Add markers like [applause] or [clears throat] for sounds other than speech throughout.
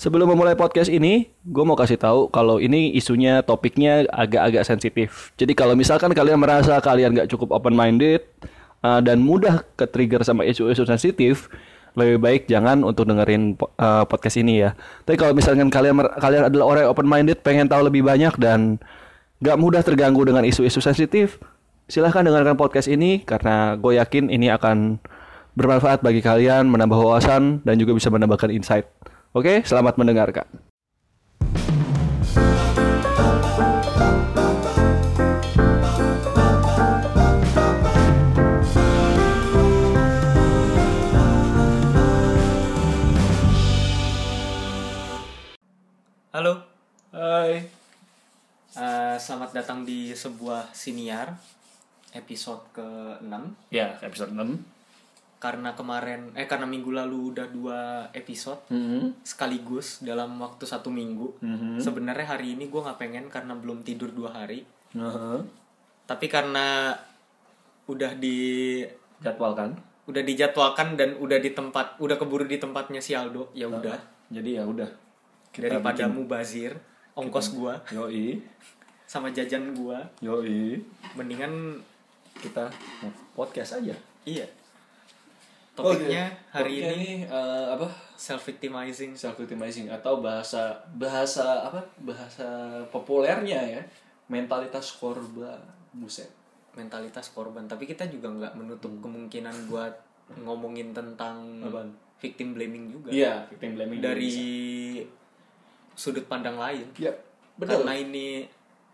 Sebelum memulai podcast ini, gue mau kasih tahu kalau ini isunya topiknya agak-agak sensitif. Jadi kalau misalkan kalian merasa kalian nggak cukup open minded uh, dan mudah ke trigger sama isu-isu sensitif, lebih baik jangan untuk dengerin uh, podcast ini ya. Tapi kalau misalkan kalian kalian adalah orang yang open minded, pengen tahu lebih banyak dan nggak mudah terganggu dengan isu-isu sensitif, silahkan dengarkan podcast ini karena gue yakin ini akan bermanfaat bagi kalian, menambah wawasan dan juga bisa menambahkan insight. Oke, selamat mendengarkan. Halo, Hai. eh, selamat datang di sebuah siniar episode ke-6 Ya, episode 6. Karena kemarin, eh karena minggu lalu udah dua episode Hmm. sekaligus dalam waktu satu minggu Mhm. Sebenarnya hari ini gue nggak pengen karena belum tidur dua hari Uh-huh. Tapi karena udah di Jadwal kan? udah dijadwalkan dan udah di tempat udah keburu di tempatnya si Aldo ya udah Jadi ya udah. daripada mubazir ongkos gua Yoi. sama jajan gua Yoi. mendingan Kita podcast aja. iya topiknya hari Topiknya ini eh, apa? self victimizing Self victimizing atau bahasa bahasa apa? Bahasa populernya ya. Mentalitas korban. Buset. mentalitas korban tapi kita juga nggak menutup kemungkinan buat ngomongin tentang Apaan? victim blaming juga Iya, victim blaming dari sudut pandang lain Ya, betul. karena ini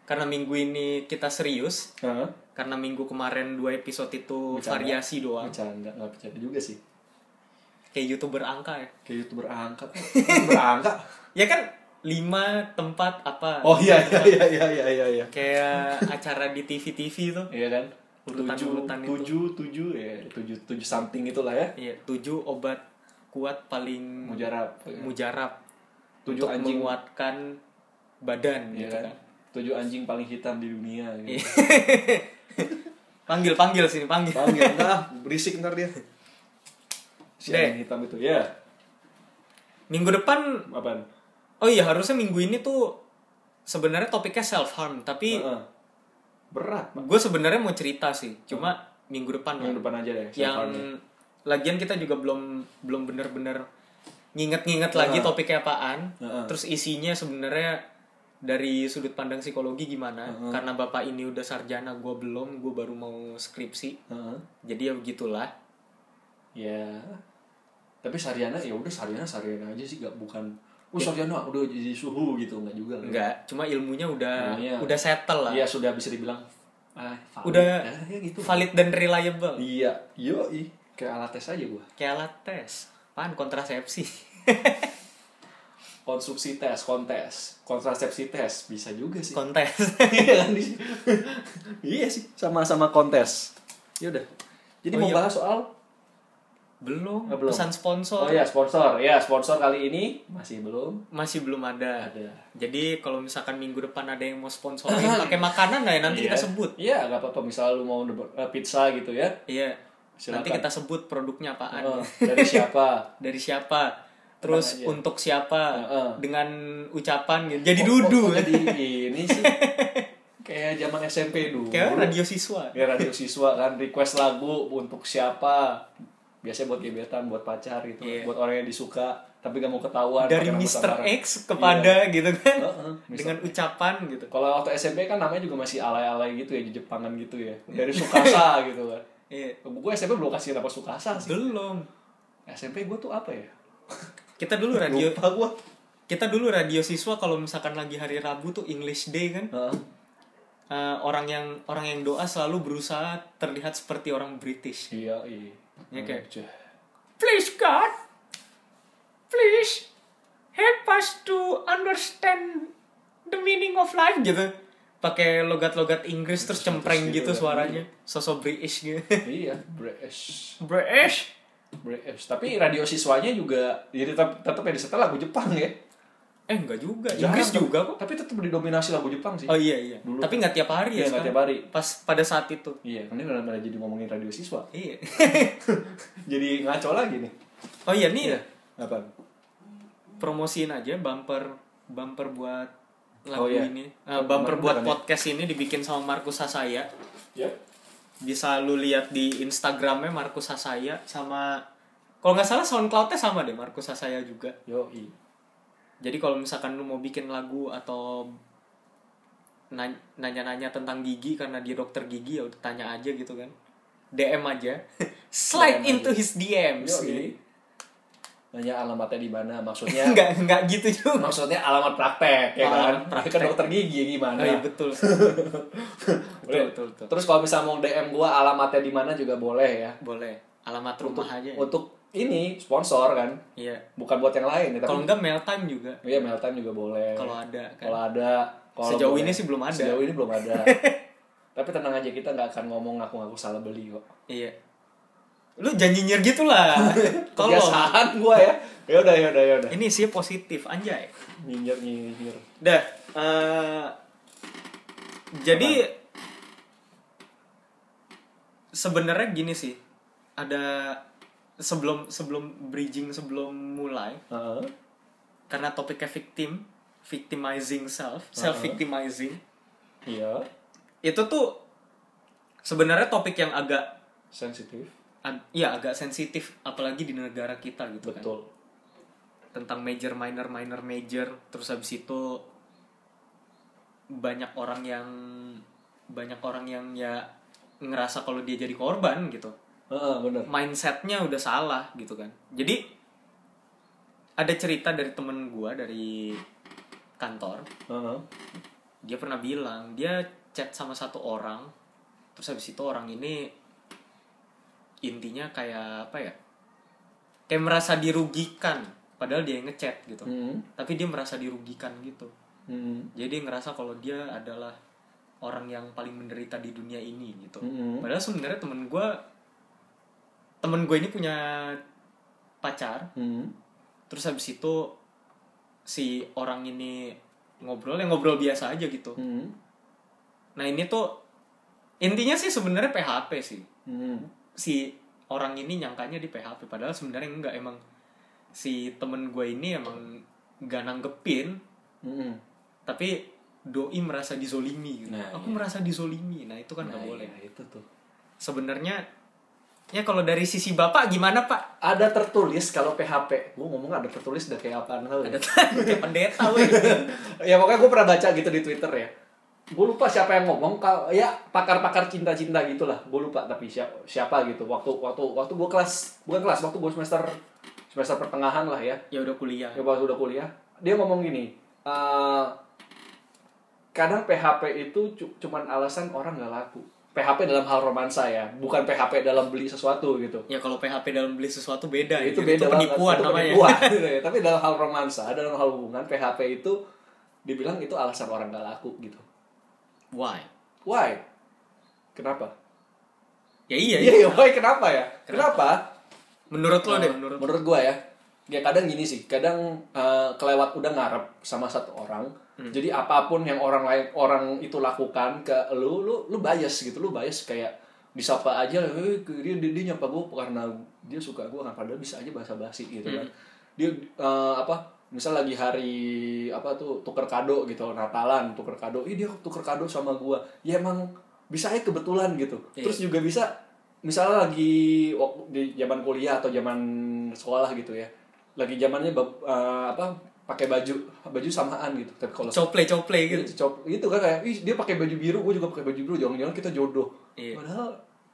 karena minggu ini kita serius Hah? karena minggu kemarin dua episode itu Bercanda. variasi doang Bercanda, nggak bercanda juga sih. kayak youtuber angka ya Kayak youtuber angkat. youtuber angkat. [laughs] ya kan lima tempat apa Oh iya iya iya iya iya iya. iya. kayak acara di TV TV tuh Iya kan? Urutan-urutan itu. tujuh, tujuh, ya, tujuh, tujuh something itulah ya. Iya, tujuh obat kuat paling Mujarab. mujarab Tujuh untuk anjing. menguatkan badan Iya gitu kan? kan. Tujuh anjing paling hitam di dunia. Gitu. Iya. [laughs] panggil panggil sini panggil. Panggil, [laughs] nah, berisik ntar dia. Si Dek. anjing hitam itu, ya. Minggu depan Apaan? oh iya harusnya minggu ini tuh sebenarnya topiknya self harm tapi Heeh. Berat, Pak. gue sebenarnya mau cerita sih cuma minggu depan lah. depan aja deh. yang lagian kita juga belum belum bener-bener nginget-nginget lagi Heeh. topiknya apaan Heeh. terus isinya sebenarnya dari sudut pandang psikologi gimana Heeh. karena bapak ini udah sarjana gue belum gue baru mau skripsi Heeh. jadi ya begitulah Ya. Tapi Sariana ya udah Sariana Sariana aja sih gak bukan Oh Sariana udah jadi suhu gitu enggak juga. kan? enggak cuma ilmunya udah Ilmunya- udah settle lah Iya sudah bisa dibilang ah, valid. Udah ya, gitu. valid dan reliable Iya, yo kayak alat tes aja gua. kayak alat tes pan kontrasepsi [laughs] Konstruksi tes, kontes, kontrasepsi tes bisa juga sih. kontes [laughs] iya kan Iya sih, sama-sama kontes. Ya udah. Jadi Oh mau iya. bahas soal belum, Oh, belum. pesan sponsor Oh ya, sponsor. Ya, sponsor kali ini masih belum masih belum ada ada. Jadi kalau misalkan minggu depan ada yang mau sponsorin [laughs] pakai makanan nah ya nanti Iya. kita sebut. Iya, nggak apa-apa. Misal lu mau eh, pizza gitu ya. Iya. Silakan. Nanti kita sebut produknya apaan. Oh, dari siapa? [laughs] Dari siapa? Terus aja. untuk siapa? Heeh. Dengan ucapan gitu. Jadi Kok- dudu. kok Jadi ini sih [laughs] kayak zaman SMP dulu. Kayak radio siswa. ya radio siswa kan request lagu untuk siapa biasanya buat gebetan buat pacar gitu Iya. buat orang yang disuka tapi gak mau ketahuan Dari Mr. X kepada gitu kan. Heeh, Mr. Dengan ucapan gitu. kalau waktu SMP kan namanya juga masih alay-alay gitu ya di Jepangan gitu ya dari Sukasa [laughs] gitu kan Iya. gue SMP belum kasih nama Sukasa sih Belum. SMP gue tuh apa ya [laughs] Kita dulu [laughs] radio lupa gue kita dulu radio siswa kalau misalkan lagi hari Rabu tuh English Day kan. eh, orang yang orang yang doa selalu berusaha terlihat seperti orang British. iya iya Ya, kayak-. Please God, please help us to understand the meaning of life gitu. Pakai logat-logat Inggris terus cempreng gitu gitu kan. suaranya, sosok British gitu. iya British British. Tapi radio siswanya juga jadi tetap tetap ya disetel lagu Jepang ya Eh enggak juga, Jarang, Inggris juga kok. Tapi tetap didominasi lagu Jepang sih. Oh iya iya. Dulu. Tapi nggak tiap hari Iya, ya nggak sekarang. tiap hari. Pas pada saat itu. Iya, kan ini benar-benar jadi ngomongin radio siswa. Iya. [laughs] Jadi ngaco lagi nih. oh iya nih Apa? promosiin aja bumper bumper buat lagu Oh, iya. ini. Eh, bumper Beneran buat ya? podcast ini dibikin sama Markus Hasaya. Ya. Bisa lu lihat di Instagramnya Markus Hasaya sama kalau nggak salah SoundCloud-nya sama deh Markus Hasaya juga. Yo, Jadi kalau misalkan lu mau bikin lagu atau na- nanya-nanya tentang gigi karena dia dokter gigi ya udah tanya aja gitu kan. DM aja. [laughs] Slide DM into aja. his DMs. Yo, Nanya alamatnya di mana? Maksudnya [laughs] Enggak enggak gitu juga. maksudnya alamat praktek ya kan? Alamat praktek. Kan dokter gigi gimana? Oh, iya, betul. [laughs] betul, betul, betul. Terus kalau misalnya mau DM gua alamatnya di mana juga boleh ya. Boleh. Alamat rumah aja. ya. Untuk ini sponsor kan, Iya. bukan buat yang lain ya. Kalau enggak mail time juga. iya mail time juga boleh. Kalau ada kan. Kalau ada, kalau Sejauh boleh. ini sih belum ada. Sejauh ini belum ada. [laughs] Tapi tenang aja kita nggak akan ngomong ngaku-ngaku salah beli kok. Iya. Lu jangan nyinyir gitu lah. [laughs] Kebiasaan gua ya. Ya udah ya udah ya udah. Ini sih positif anjay. Nyinyir nyinyir. Dah. eh, jadi sebenarnya gini sih. Ada sebelum sebelum bridging sebelum mulai Heeh. karena topiknya victim, victimizing self, self victimizing. Iya. Itu tuh sebenarnya topik yang agak Sensitif. Iya agak sensitif apalagi di negara kita gitu kan. Betul. tentang major minor minor major terus habis itu banyak orang yang banyak orang yang ya ngerasa kalau dia jadi korban gitu Heeh, bener. mindsetnya udah salah gitu kan jadi ada cerita dari temen gua dari kantor Heeh. dia pernah bilang dia chat sama satu orang terus habis itu orang ini intinya kayak apa ya kayak merasa dirugikan padahal dia yang ngechat gitu Hmm. tapi dia merasa dirugikan gitu Hmm. jadi dia ngerasa kalau dia adalah orang yang paling menderita di dunia ini gitu Hmm. padahal sebenarnya temen gue temen gue ini punya pacar Hmm. terus habis itu si orang ini ngobrol yang ngobrol biasa aja gitu Hmm. nah ini tuh intinya sih sebenarnya PHP sih Hmm. Si orang ini nyangkanya di PHP padahal sebenarnya enggak emang si temen gue ini emang gak nanggepin Hmm. tapi doi merasa dizolimi gitu. Nah, aku iya. merasa dizolimi nah itu kan nggak Nah, boleh iya, itu tuh. sebenarnya ya kalau dari sisi bapak gimana pak Ada tertulis kalau PHP. Gue ngomong ada tertulis udah kayak ya? ada [laughs] kayak pendeta weh. [laughs] ya pokoknya gue pernah baca gitu di Twitter ya. Gue lupa siapa yang ngomong kalau ya pakar-pakar cinta-cinta gitulah. Gue lupa tapi siapa siapa gitu. Waktu waktu waktu gue kelas bukan kelas waktu gue semester semester pertengahan lah ya. ya udah kuliah Ya waktu udah kuliah. Dia ngomong gini. eh, kadang PHP itu cu- cuman alasan orang nggak laku. PHP dalam hal romansa ya, bukan PHP dalam beli sesuatu gitu. ya kalau PHP dalam beli sesuatu beda itu gitu. beda banget. penipuan itu namanya penipuan, [laughs] gitu ya. tapi dalam hal romansa dalam hal hubungan PHP itu dibilang itu alasan orang gak laku gitu why? Why? Kenapa? Ya iya, iya iya. why? Kenapa ya? Kenapa, menurut lo deh. Eh, menurut menurut gua ya ya kadang gini sih kadang eh, kelewat udah ngarep sama satu orang Hmm. jadi apa pun yang orang lain orang itu lakukan ke lu lu lu bias gitu lu bias kayak disapa aja eh dia, dia, dia nyapa gue karena dia suka gue kan padahal bisa aja bahasa basi gitu Hmm. kan dia eh, apa misal lagi hari apa tuh tuker kado gitu Natalan tuker kado ih dia tuker kado sama gua. Ya emang bisa aja kebetulan gitu. Iya. terus juga bisa misalnya lagi waktu di zaman kuliah atau zaman sekolah gitu ya lagi zamannya eh, apa pakai baju baju samaan gitu. Tapi kalau cople cople gitu. Gitu cop gitu kan kayak ih dia pakai baju biru gue juga pakai baju biru jangan-jangan kita jodoh. Iya. padahal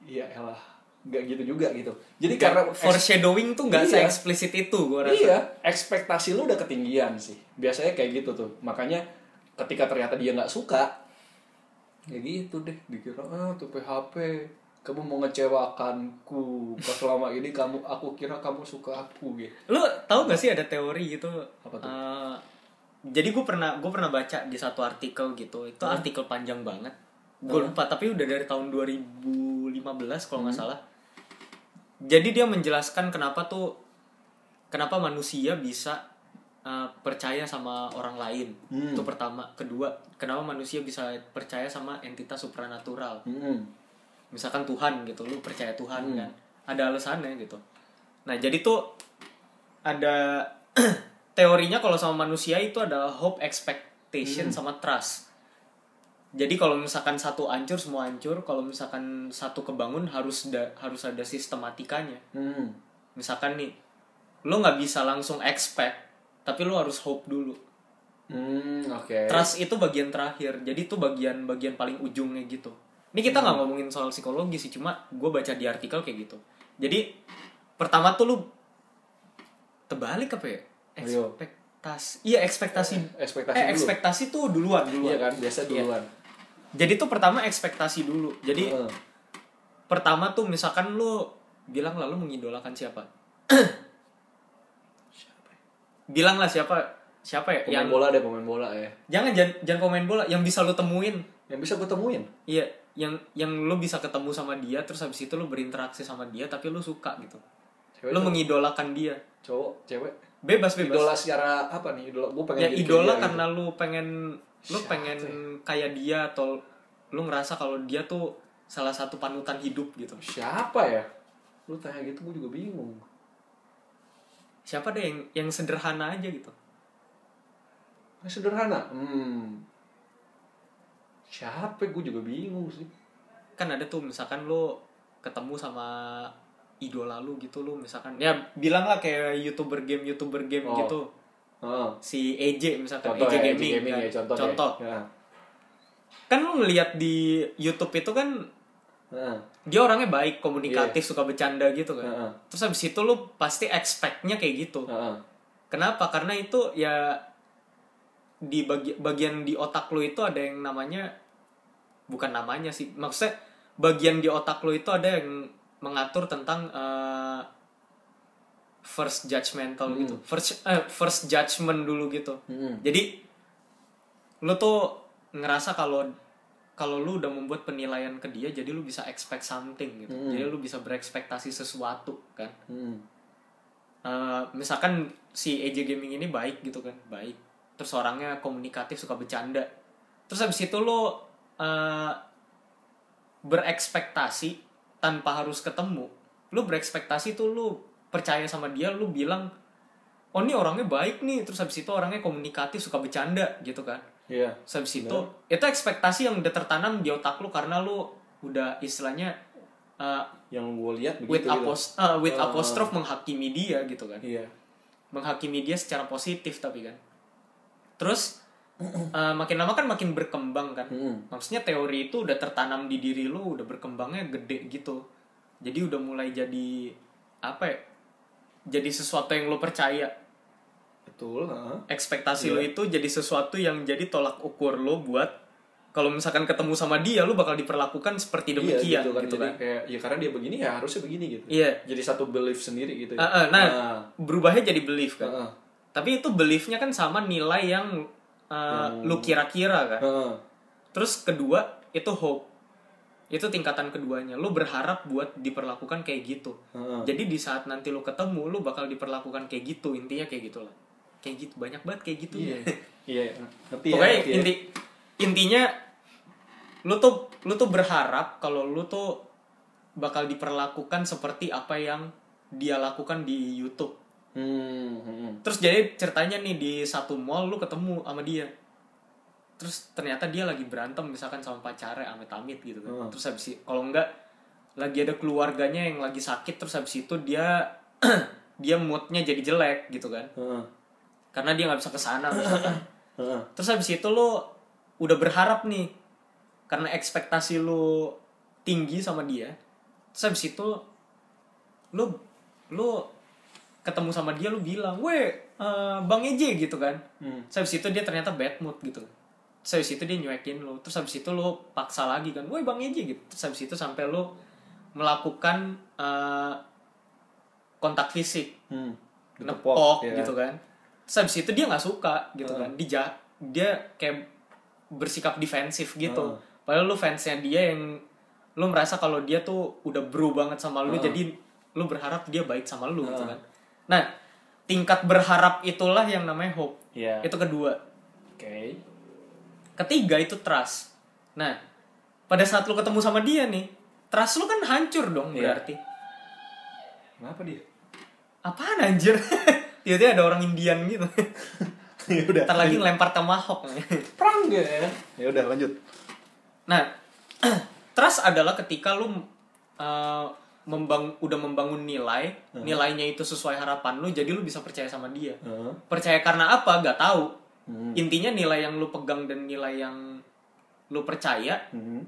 iya elah nggak gitu juga gitu jadi karena foreshadowing tuh nggak Iya. se-eksplisit itu gue rasa Iya, ekspektasi lu udah ketinggian sih. Biasanya kayak gitu tuh. Makanya ketika ternyata dia nggak suka, ya gitu deh. Dikira ah tuh PHP, kamu mau ngecewakanku. Pas selama ini kamu, aku kira kamu suka aku gitu. lu tahu gak sih ada teori gitu Apa tuh? eh, jadi gue pernah gue pernah baca di satu artikel gitu itu Hmm. artikel panjang banget gue lupa tapi udah dari tahun 2015 kalau Hmm. nggak salah jadi dia menjelaskan kenapa tuh kenapa manusia bisa eh, percaya sama orang lain Hmm. itu pertama kedua kenapa manusia bisa percaya sama entitas supranatural Hmm. misalkan Tuhan gitu lu percaya Tuhan Hmm. kan ada alasannya gitu nah jadi tuh ada [clears throat] teorinya kalau sama manusia itu adalah hope, expectation Hmm. sama trust. Jadi kalau misalkan satu hancur semua hancur, kalau misalkan satu kebangun harus da- harus ada sistematikanya. Hmm. Misalkan nih, lo nggak bisa langsung expect, tapi lo harus hope dulu. Hmm, oke. Trust itu bagian terakhir, jadi itu bagian bagian paling ujungnya gitu. Ini kita nggak ngomongin soal psikologi sih, cuma gue baca di artikel kayak gitu. Jadi pertama tuh lu terbalik apa ya? Ayo. Ekspektasi, iya ekspektasi. Ekspektasi eh dulu. ekspektasi tuh duluan duluan. Iya kan, biasa duluan. Jadi tuh pertama ekspektasi dulu. Jadi Heeh. pertama tuh misalkan lu bilang lalu mengidolakan siapa? [clears throat] bilang lah siapa siapa ya Pemain yang bola deh, pemain bola ya. jangan jangan jangan pemain bola yang bisa lu temuin Yang bisa gue temuin. Iya, yang yang lu bisa ketemu sama dia terus habis itu lu berinteraksi sama dia tapi lu suka gitu. Cewek lu cowok? mengidolakan dia. cowok, cewek. Bebas bebas. Idola secara apa nih? Idola gue pengen ya idola karena lu pengen lu pengen kayak dia atau lu ngerasa kalau dia tuh salah satu panutan hidup gitu. Siapa ya? Lu tanya gitu gue juga bingung. Siapa deh yang yang sederhana aja gitu. Sederhana. Hmm. Siapa? Gue juga bingung sih. Kan ada tuh misalkan lu ketemu sama idola lu gitu lu misalkan ya bilang lah kayak youtuber game youtuber game Oh. gitu Heeh. si EJ misalkan Contoh EJ ya, gaming, EJ gaming kan. ya, contoh. contoh. deh. Ya. kan lu ngelihat di YouTube itu kan Heeh. dia orangnya baik komunikatif suka bercanda gitu kan Heeh. terus habis itu lu pasti expectnya kayak gitu Heeh. kenapa karena itu ya di bagi, bagian di otak lu itu ada yang namanya bukan namanya sih maksudnya bagian di otak lu itu ada yang mengatur tentang eh, first judgmental gitu. First eh, first judgment dulu gitu. Hmm. jadi lu tuh ngerasa kalau kalau lu udah membuat penilaian ke dia jadi lu bisa expect something gitu. Hmm. jadi lu bisa berekspektasi sesuatu kan. Hmm. Eh, misalkan si AJ Gaming ini baik gitu kan baik. Terus orangnya komunikatif suka bercanda. Terus habis itu lo eh, berekspektasi tanpa harus ketemu lu berekspektasi tuh lu percaya sama dia lu bilang oh ini orangnya baik nih terus habis itu orangnya komunikatif suka bercanda gitu kan Iya. Terus habis itu itu ekspektasi yang udah tertanam di otak lu karena lu udah istilahnya eh, Yang gue lihat with begitu. gitu. apos eh, with Ah. apostrophe menghakimi dia gitu kan Iya. menghakimi dia secara positif tapi kan terus [clears throat] eh, makin lama kan makin berkembang kan Hmm. maksudnya teori itu udah tertanam di diri lu udah berkembangnya gede gitu jadi udah mulai jadi apa ya jadi sesuatu yang lu percaya Betul. heeh. ekspektasi Iya. lu itu jadi sesuatu yang jadi tolak ukur lu buat kalau misalkan ketemu sama dia lu bakal diperlakukan seperti demikian Iya, gitu kan. gitu kan kayak ya karena dia begini ya harusnya begini gitu. Iya. Jadi satu belief sendiri gitu. Ah, ah, nah, berubahnya jadi belief kan Heeh. Tapi itu beliefnya kan sama nilai yang uh, lu kira-kira kan. Heeh. Terus kedua itu hope. Itu tingkatan keduanya. Lu berharap buat diperlakukan kayak gitu. Heeh. Jadi di saat nanti lu ketemu, lu bakal diperlakukan kayak gitu. Intinya kayak gitulah. Kayak gitu banyak banget kayak gitu. Iya. [laughs] Iya, ngerti ya. Pokoknya ya. inti intinya lu tuh lu tuh berharap kalau lu tuh bakal diperlakukan seperti apa yang dia lakukan di YouTube. Hmm, hmm. Terus jadi ceritanya nih di satu mall lu ketemu sama dia. Terus ternyata dia lagi berantem misalkan sama pacarnya amit-amit gitu kan. Hmm. Terus habis kalau enggak lagi ada keluarganya yang lagi sakit terus habis itu dia [clears throat] dia moodnya jadi jelek gitu kan. Heeh. Karena dia nggak bisa ke sana [clears throat] misalkan. Heeh. Terus habis itu lu udah berharap nih karena ekspektasi lu tinggi sama dia. Terus habis itu lu lu ketemu sama dia lu bilang, "Weh, eh, Bang EJ" gitu kan. Hmm. Terus habis itu dia ternyata bad mood gitu. Terus habis itu dia nyuekin lu. Terus habis itu lu paksa lagi kan, "Woi Bang EJ" gitu. Terus habis itu sampai lu melakukan eh, kontak fisik Hmm. nepok ya. gitu kan terus habis itu dia nggak suka gitu Heeh. kan dia dia kayak bersikap defensif gitu Heeh. padahal lu fansnya dia yang lu merasa kalau dia tuh udah bro banget sama lu Heeh. jadi lu berharap dia baik sama lu gitu Heeh. kan nah tingkat berharap itulah yang namanya hope Iya. itu kedua Oke. Ketiga itu trust. Nah pada saat lu ketemu sama dia nih trust lu kan hancur dong Iya. berarti. Kenapa dia? apaan anjir? [laughs] Tiba-tiba ada orang Indian gitu. [laughs] Ya udah. Ntar lagi ngelempar tomahawk. Perang gitu ya ya udah lanjut. Nah [clears throat] trust adalah ketika lu uh, membang udah membangun nilai nilainya itu sesuai harapan lu jadi lu bisa percaya sama dia. Heeh. percaya karena apa? Gak tahu Hmm. intinya nilai yang lu pegang dan nilai yang lu percaya Hmm.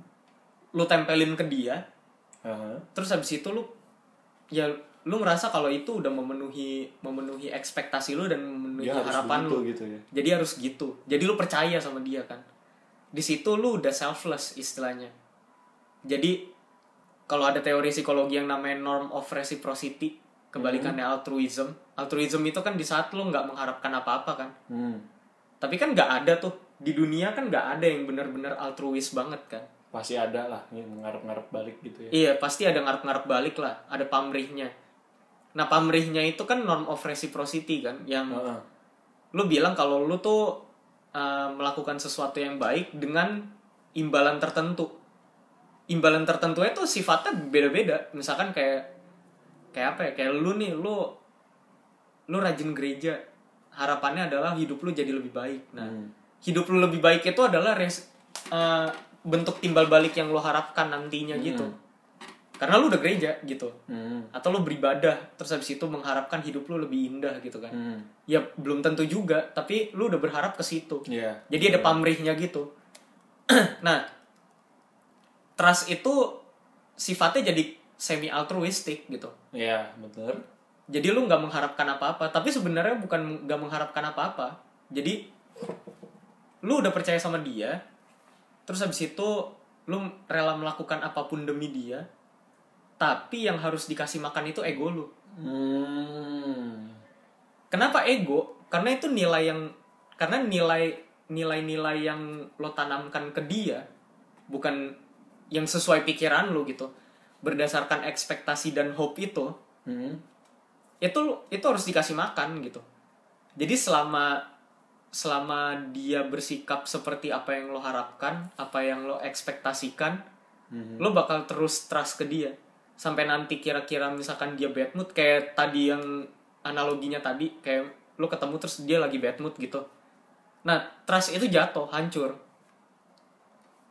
lu tempelin ke dia Heeh. terus habis itu lu ya lu ngerasa kalau itu udah memenuhi memenuhi ekspektasi lu dan memenuhi harus harapan lu gitu ya. jadi harus gitu jadi lu percaya sama dia kan di situ lu udah selfless istilahnya jadi kalau ada teori psikologi yang namanya norm of reciprocity kebalikannya Hmm. altruism altruism itu kan di saat lu nggak mengharapkan apa-apa kan Hmm. Tapi kan nggak ada tuh di dunia kan nggak ada yang benar-benar altruis banget kan Pasti ada lah ngarep-ngarep balik gitu ya. Iya, pasti ada ngarep-ngarep balik lah, ada pamrihnya. Nah, pamrihnya itu kan norm of reciprocity kan, yang Heeh. lu bilang kalau lu tuh uh, melakukan sesuatu yang baik dengan imbalan tertentu. Imbalan tertentu itu sifatnya beda-beda. Misalkan kayak kayak apa ya? Kayak lu nih, lu lu rajin gereja. Harapannya adalah hidup lu jadi lebih baik. Nah, Hmm. hidup lu lebih baik itu adalah res, uh, bentuk timbal balik yang lu harapkan nantinya gitu. Karena lu udah gereja gitu. Hmm. Atau lu beribadah terus habis itu mengharapkan hidup lu lebih indah gitu kan. Hmm. Ya belum tentu juga, tapi lu udah berharap ke situ. Iya. Jadi ada pamrihnya gitu. [clears throat] nah, trust itu sifatnya jadi semi altruistik gitu. Iya, betul. Jadi lu nggak mengharapkan apa-apa, tapi sebenarnya bukan nggak mengharapkan apa-apa. Jadi lu udah percaya sama dia, terus habis itu lu rela melakukan apa pun demi dia, tapi yang harus dikasih makan itu ego lu. Hmm. Kenapa ego? Karena itu nilai yang karena nilai nilai-nilai yang lo tanamkan ke dia bukan yang sesuai pikiran lu gitu. Berdasarkan ekspektasi dan hope itu, Hmm. Itu itu harus dikasih makan gitu. Jadi selama selama dia bersikap seperti apa yang lo harapkan apa yang lo ekspektasikan Mhm. lo bakal terus trust ke dia. Sampai nanti kira-kira misalkan dia bad mood kayak tadi yang analoginya tadi kayak lo ketemu terus dia lagi bad mood gitu. Nah trust itu jatuh hancur.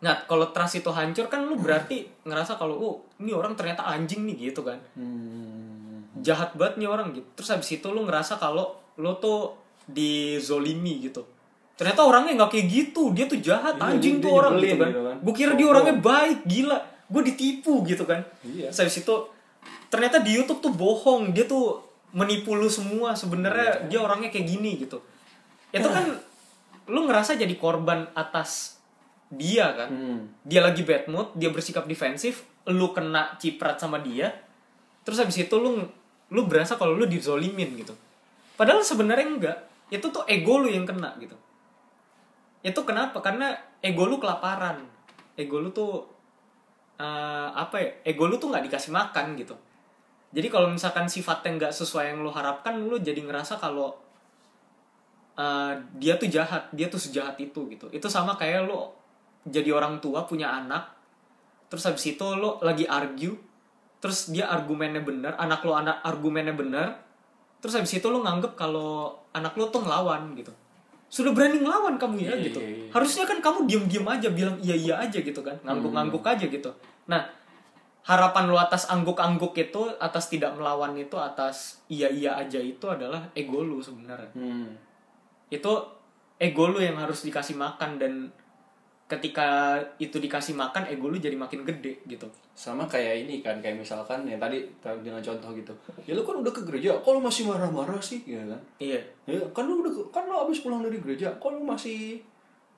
Nah kalau trust itu hancur kan lo berarti ngerasa kalau oh ini orang ternyata anjing nih gitu kan. Hmm. Jahat banget nih orang gitu. Terus habis itu lu ngerasa kalau lu tuh dizolimi gitu. Ternyata orangnya nggak kayak gitu. Dia tuh jahat. Iya, anjing dia- tuh dia orang gitu kan, gitu kan. gue kira dia Sombong. orangnya baik gila. Gue ditipu gitu kan. Iya. terus habis itu ternyata di YouTube tuh bohong. Dia tuh menipu lu semua. Iya. sebenarnya dia orangnya kayak gini gitu. Itu kan lu ngerasa jadi korban atas dia kan. Hmm. dia lagi bad mood dia bersikap defensif lu kena ciprat sama dia. Terus habis itu lu lu berasa kalau lu dizolimin gitu. Padahal sebenarnya enggak. Itu tuh ego lu yang kena gitu. Itu kenapa? Karena ego lu kelaparan. Ego lu tuh eh, apa ya? Ego lu tuh nggak dikasih makan gitu. Jadi kalau misalkan sifatnya nggak sesuai yang lu harapkan lu jadi ngerasa kalau eh, dia tuh jahat. Dia tuh sejahat itu gitu. Itu sama kayak lu jadi orang tua punya anak. Terus habis itu lo lagi argue terus dia argumennya benar anak lo anak argumennya benar terus habis itu lo nganggep kalau anak lo tuh ngelawan gitu. Sudah berani ngelawan kamu ya Iya, gitu. iya, iya. harusnya kan kamu diem diem aja bilang iya iya aja gitu kan. Ngangguk ngangguk aja gitu. Nah harapan lo atas angguk angguk itu atas tidak melawan itu atas iya iya aja itu adalah ego lo sebenarnya. Hmm. itu ego lu yang harus dikasih makan dan ketika itu dikasih makan ego lu jadi makin gede gitu. Sama kayak ini kan kayak misalkan yang tadi dengan contoh gitu. Ya lu kan udah ke gereja kok lu masih marah-marah sih ya kan? Iya. Ya kan lu udah kan lu abis pulang dari gereja kok lu masih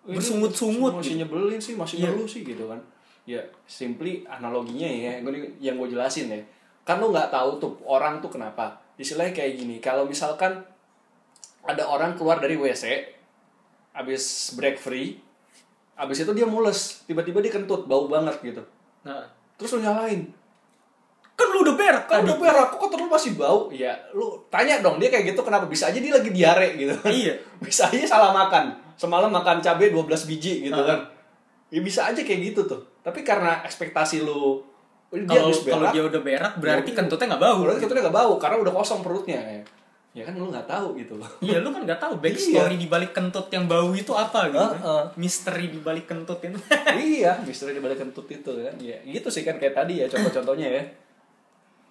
Bersungut-sungut masih nyebelin sih masih Iya. ngeluh sih gitu kan? Ya simply analoginya ya gue yang gue jelasin ya. Kan lu nggak tahu tuh orang tuh kenapa. Istilahnya kayak gini kalau misalkan ada orang keluar dari WC abis break free abis itu dia mules. Tiba-tiba dia kentut bau banget gitu. Nah. Terus lu nyalain. Kan lu udah berak kan tadi udah berak kok kotor lu masih bau? Ya lu tanya dong dia kayak gitu kenapa? Bisa aja dia lagi diare gitu. Iya. [laughs] Bisa aja salah makan. Semalam makan cabai 12 biji gitu Ah. kan. Ya bisa aja kayak gitu tuh. Tapi karena ekspektasi lu dia kalau habis kalau dia udah berak berarti Ya, kentutnya nggak bau. Berarti kita nggak bau karena udah kosong perutnya ya. Ya kan lu nggak tahu gitu loh Iya lu kan nggak tahu backstory di balik kentut yang bau itu apa gitu. kan. Heeh. Misteri di balik kentut itu. [laughs] iya misteri di balik kentut itu kan ya gitu sih kan kayak tadi ya contoh-contohnya ya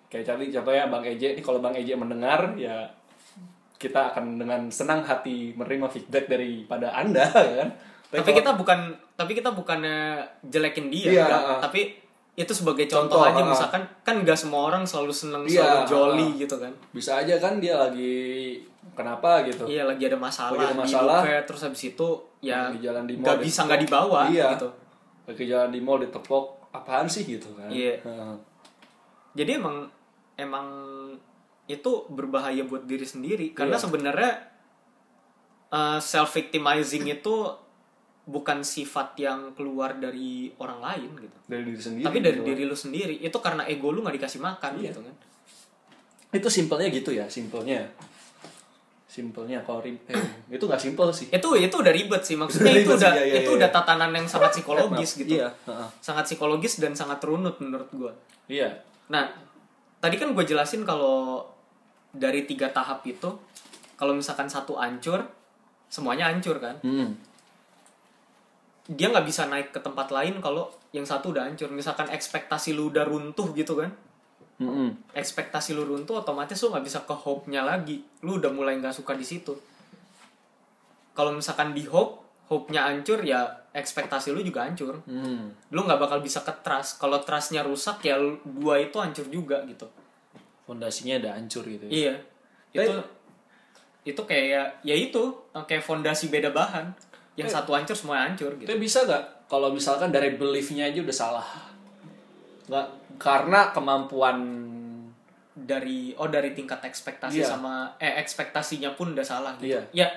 kayak tadi contohnya bang Eje ini kalau bang Eje mendengar ya kita akan dengan senang hati menerima feedback daripada anda [laughs] ya kan tapi kalau- kita bukan tapi kita bukannya jelekin dia, Iya, enggak. heeh. tapi itu sebagai contoh, Contoh, aja heeh. misalkan kan nggak semua orang selalu seneng Iya, selalu jolly heeh. gitu kan. bisa aja kan dia lagi kenapa gitu Iya lagi ada masalah, Lagi ada di masalah. hidupnya, terus habis itu ya Lagi jalan di mall, nggak bisa nggak dibawa Iya. gitu. lagi jalan di mall ditepok apaan sih gitu kan Iya. Heeh. Jadi emang emang itu berbahaya buat diri sendiri karena Iya. sebenarnya self victimizing itu bukan sifat yang keluar dari orang lain gitu. dari diri sendiri Tapi dari gitu. diri lu sendiri itu karena ego lu nggak dikasih makan Iya. gitu kan. itu simpelnya gitu ya simpelnya simpelnya kalau eh, [clears throat] itu nggak simpel sih Itu itu udah ribet sih maksudnya Udah itu ribet sih, udah iya, iya, itu iya. udah tatanan yang sangat psikologis gitu. iya. Sangat psikologis dan sangat runut menurut gua. iya Nah, tadi kan gue jelasin kalau dari tiga tahap itu, kalau misalkan satu hancur, semuanya hancur kan. Hmm. Dia nggak bisa naik ke tempat lain kalau yang satu udah hancur. Misalkan ekspektasi lu udah runtuh gitu kan. Mm-mm. Ekspektasi lu runtuh, otomatis lu nggak bisa ke hope-nya lagi. Lu udah mulai nggak suka di situ. Kalau misalkan di hope, hope-nya hancur ya ekspektasi lu juga hancur. Hmm. Lu nggak bakal bisa ke trust. Kalau trustnya rusak ya dua itu hancur juga gitu. fondasinya udah hancur gitu ya. Iya. Tapi- Itu itu kayak ya itu kayak fondasi beda bahan. Yang Eh. satu hancur semua hancur gitu. Itu bisa nggak kalau misalkan dari beliefnya aja udah salah? Nggak karena kemampuan Dari oh dari tingkat ekspektasi Iya. sama eh ekspektasinya pun udah salah gitu. Iya. Ya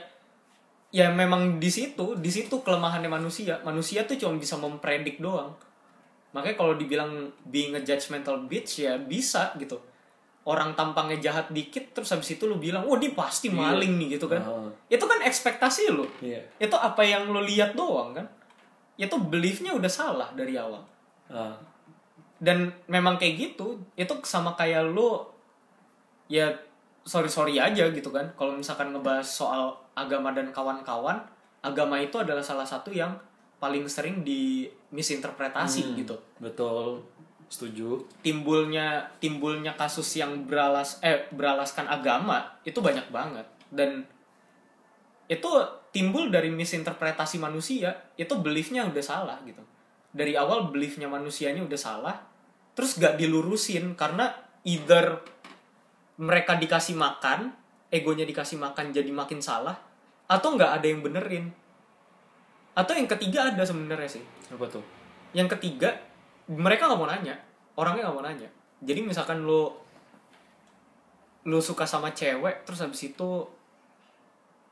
ya memang di situ, di situ kelemahannya manusia. Manusia tuh cuma bisa mempredik doang. Makanya kalau dibilang being a judgmental bitch ya bisa gitu. Orang tampangnya jahat dikit terus habis itu lu bilang, "Oh, dia pasti Iya. maling nih" gitu kan. Oh. Itu kan ekspektasi lu. Iya. itu apa yang lo lihat doang kan itu beliefnya udah salah dari awal Ah. dan memang kayak gitu itu sama kayak lo ya sorry sorry aja gitu kan kalau misalkan ngebahas soal agama dan kawan-kawan agama itu adalah salah satu yang paling sering di misinterpretasi Hmm. gitu Betul. Setuju. timbulnya timbulnya kasus yang beralas eh beralaskan agama itu banyak banget dan itu timbul dari misinterpretasi manusia itu beliefnya udah salah gitu dari awal beliefnya manusianya udah salah terus gak dilurusin karena either mereka dikasih makan egonya dikasih makan jadi makin salah atau nggak ada yang benerin atau yang ketiga ada sebenarnya sih Apa tuh? yang ketiga mereka nggak mau nanya. Orangnya nggak mau nanya. Jadi misalkan lo lo suka sama cewek terus habis itu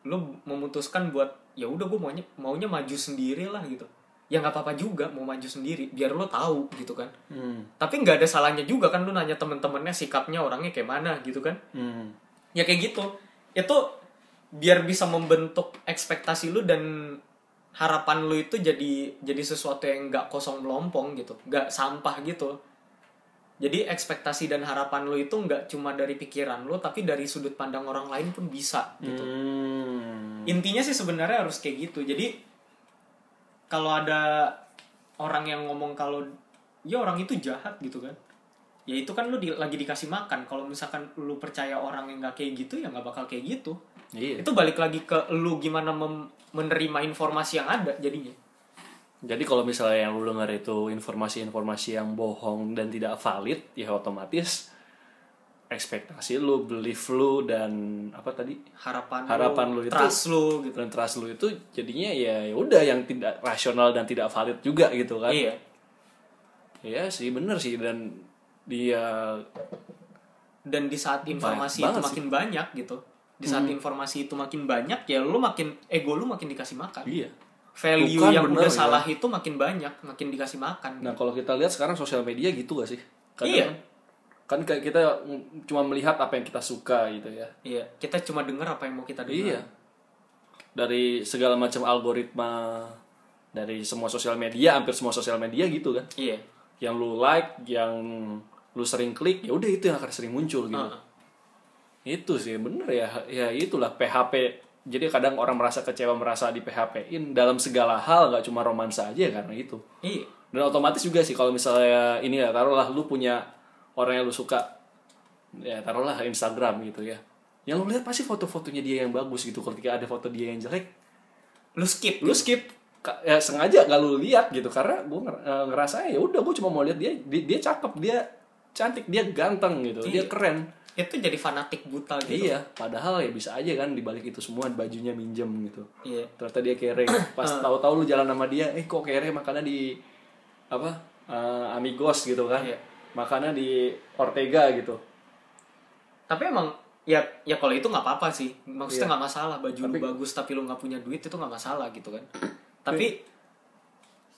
lo memutuskan buat ya udah gue maunya maunya maju sendiri lah gitu. Ya nggak apa-apa juga mau maju sendiri biar lo tahu gitu kan. Hmm. tapi nggak ada salahnya juga kan lo nanya temen-temennya sikapnya orangnya kayak mana gitu kan. Hmm. ya kayak gitu. Itu biar bisa membentuk ekspektasi lu dan harapan lu itu jadi jadi sesuatu yang nggak kosong melompong gitu nggak sampah gitu. Jadi ekspektasi dan harapan lu itu nggak cuma dari pikiran lu tapi dari sudut pandang orang lain pun bisa gitu. Hmm. intinya sih sebenarnya harus kayak gitu. Jadi kalau ada orang yang ngomong kalau ya orang itu jahat gitu kan ya itu kan lu di- lagi dikasih makan. Kalau misalkan lu percaya orang yang nggak kayak gitu ya nggak bakal kayak gitu. Iya. itu balik lagi ke lu gimana mem- menerima informasi yang ada jadinya. Jadi kalau misalnya yang lu dengar itu informasi-informasi yang bohong dan tidak valid, ya otomatis ekspektasi lu, belief lu dan apa tadi? Harapan, Harapan lu itu- trust lu gitu. dan trust lu itu jadinya ya ya udah yang tidak rasional dan tidak valid juga gitu kan. iya. Iya sih bener sih dan dia dan di saat informasi itu sih. makin banyak gitu di saat Hmm. informasi itu makin banyak ya lu makin ego lu makin dikasih makan iya. value Bukan, yang bener, udah ya. salah itu makin banyak makin dikasih makan Nah kalau kita lihat sekarang sosial media gitu gak sih? Iya. Kan kayak kita cuma melihat apa yang kita suka gitu ya. iya kita cuma dengar apa yang mau kita dengar Iya. Dari segala macam algoritma dari semua sosial media, hampir semua sosial media gitu kan. iya Yang lu like, yang lu sering klik, ya udah itu yang akan sering muncul gitu. Heeh. Itu sih bener ya. Ya itulah PHP. Jadi kadang orang merasa kecewa merasa di PHP-in dalam segala hal nggak cuma romansa aja karena itu. iya Dan otomatis juga sih kalau misalnya ini ya taruhlah lu punya orang yang lu suka ya taruhlah Instagram gitu ya. Yang lu lihat pasti foto-fotonya dia yang bagus gitu. Ketika ada foto dia yang jelek, lu skip lu skip Ka- ya sengaja gak lu lihat gitu karena gue ngerasa ya udah gue cuma mau lihat dia dia, dia cakep dia cantik dia ganteng gitu dia Iya. keren. Itu jadi fanatik buta gitu. Iya padahal ya bisa aja kan dibalik itu semua bajunya minjem gitu. Iya. Ternyata dia kere. [coughs] Pas tahu-tahu lu jalan sama dia eh kok kere? Makanya di apa eh, amigos gitu kan. Iya. makanya di Ortega gitu. Tapi emang ya ya kalau itu nggak apa-apa sih. Maksudnya Iya. nggak masalah baju lu Tapi- bagus tapi lu nggak punya duit itu nggak masalah gitu kan. [coughs] Tapi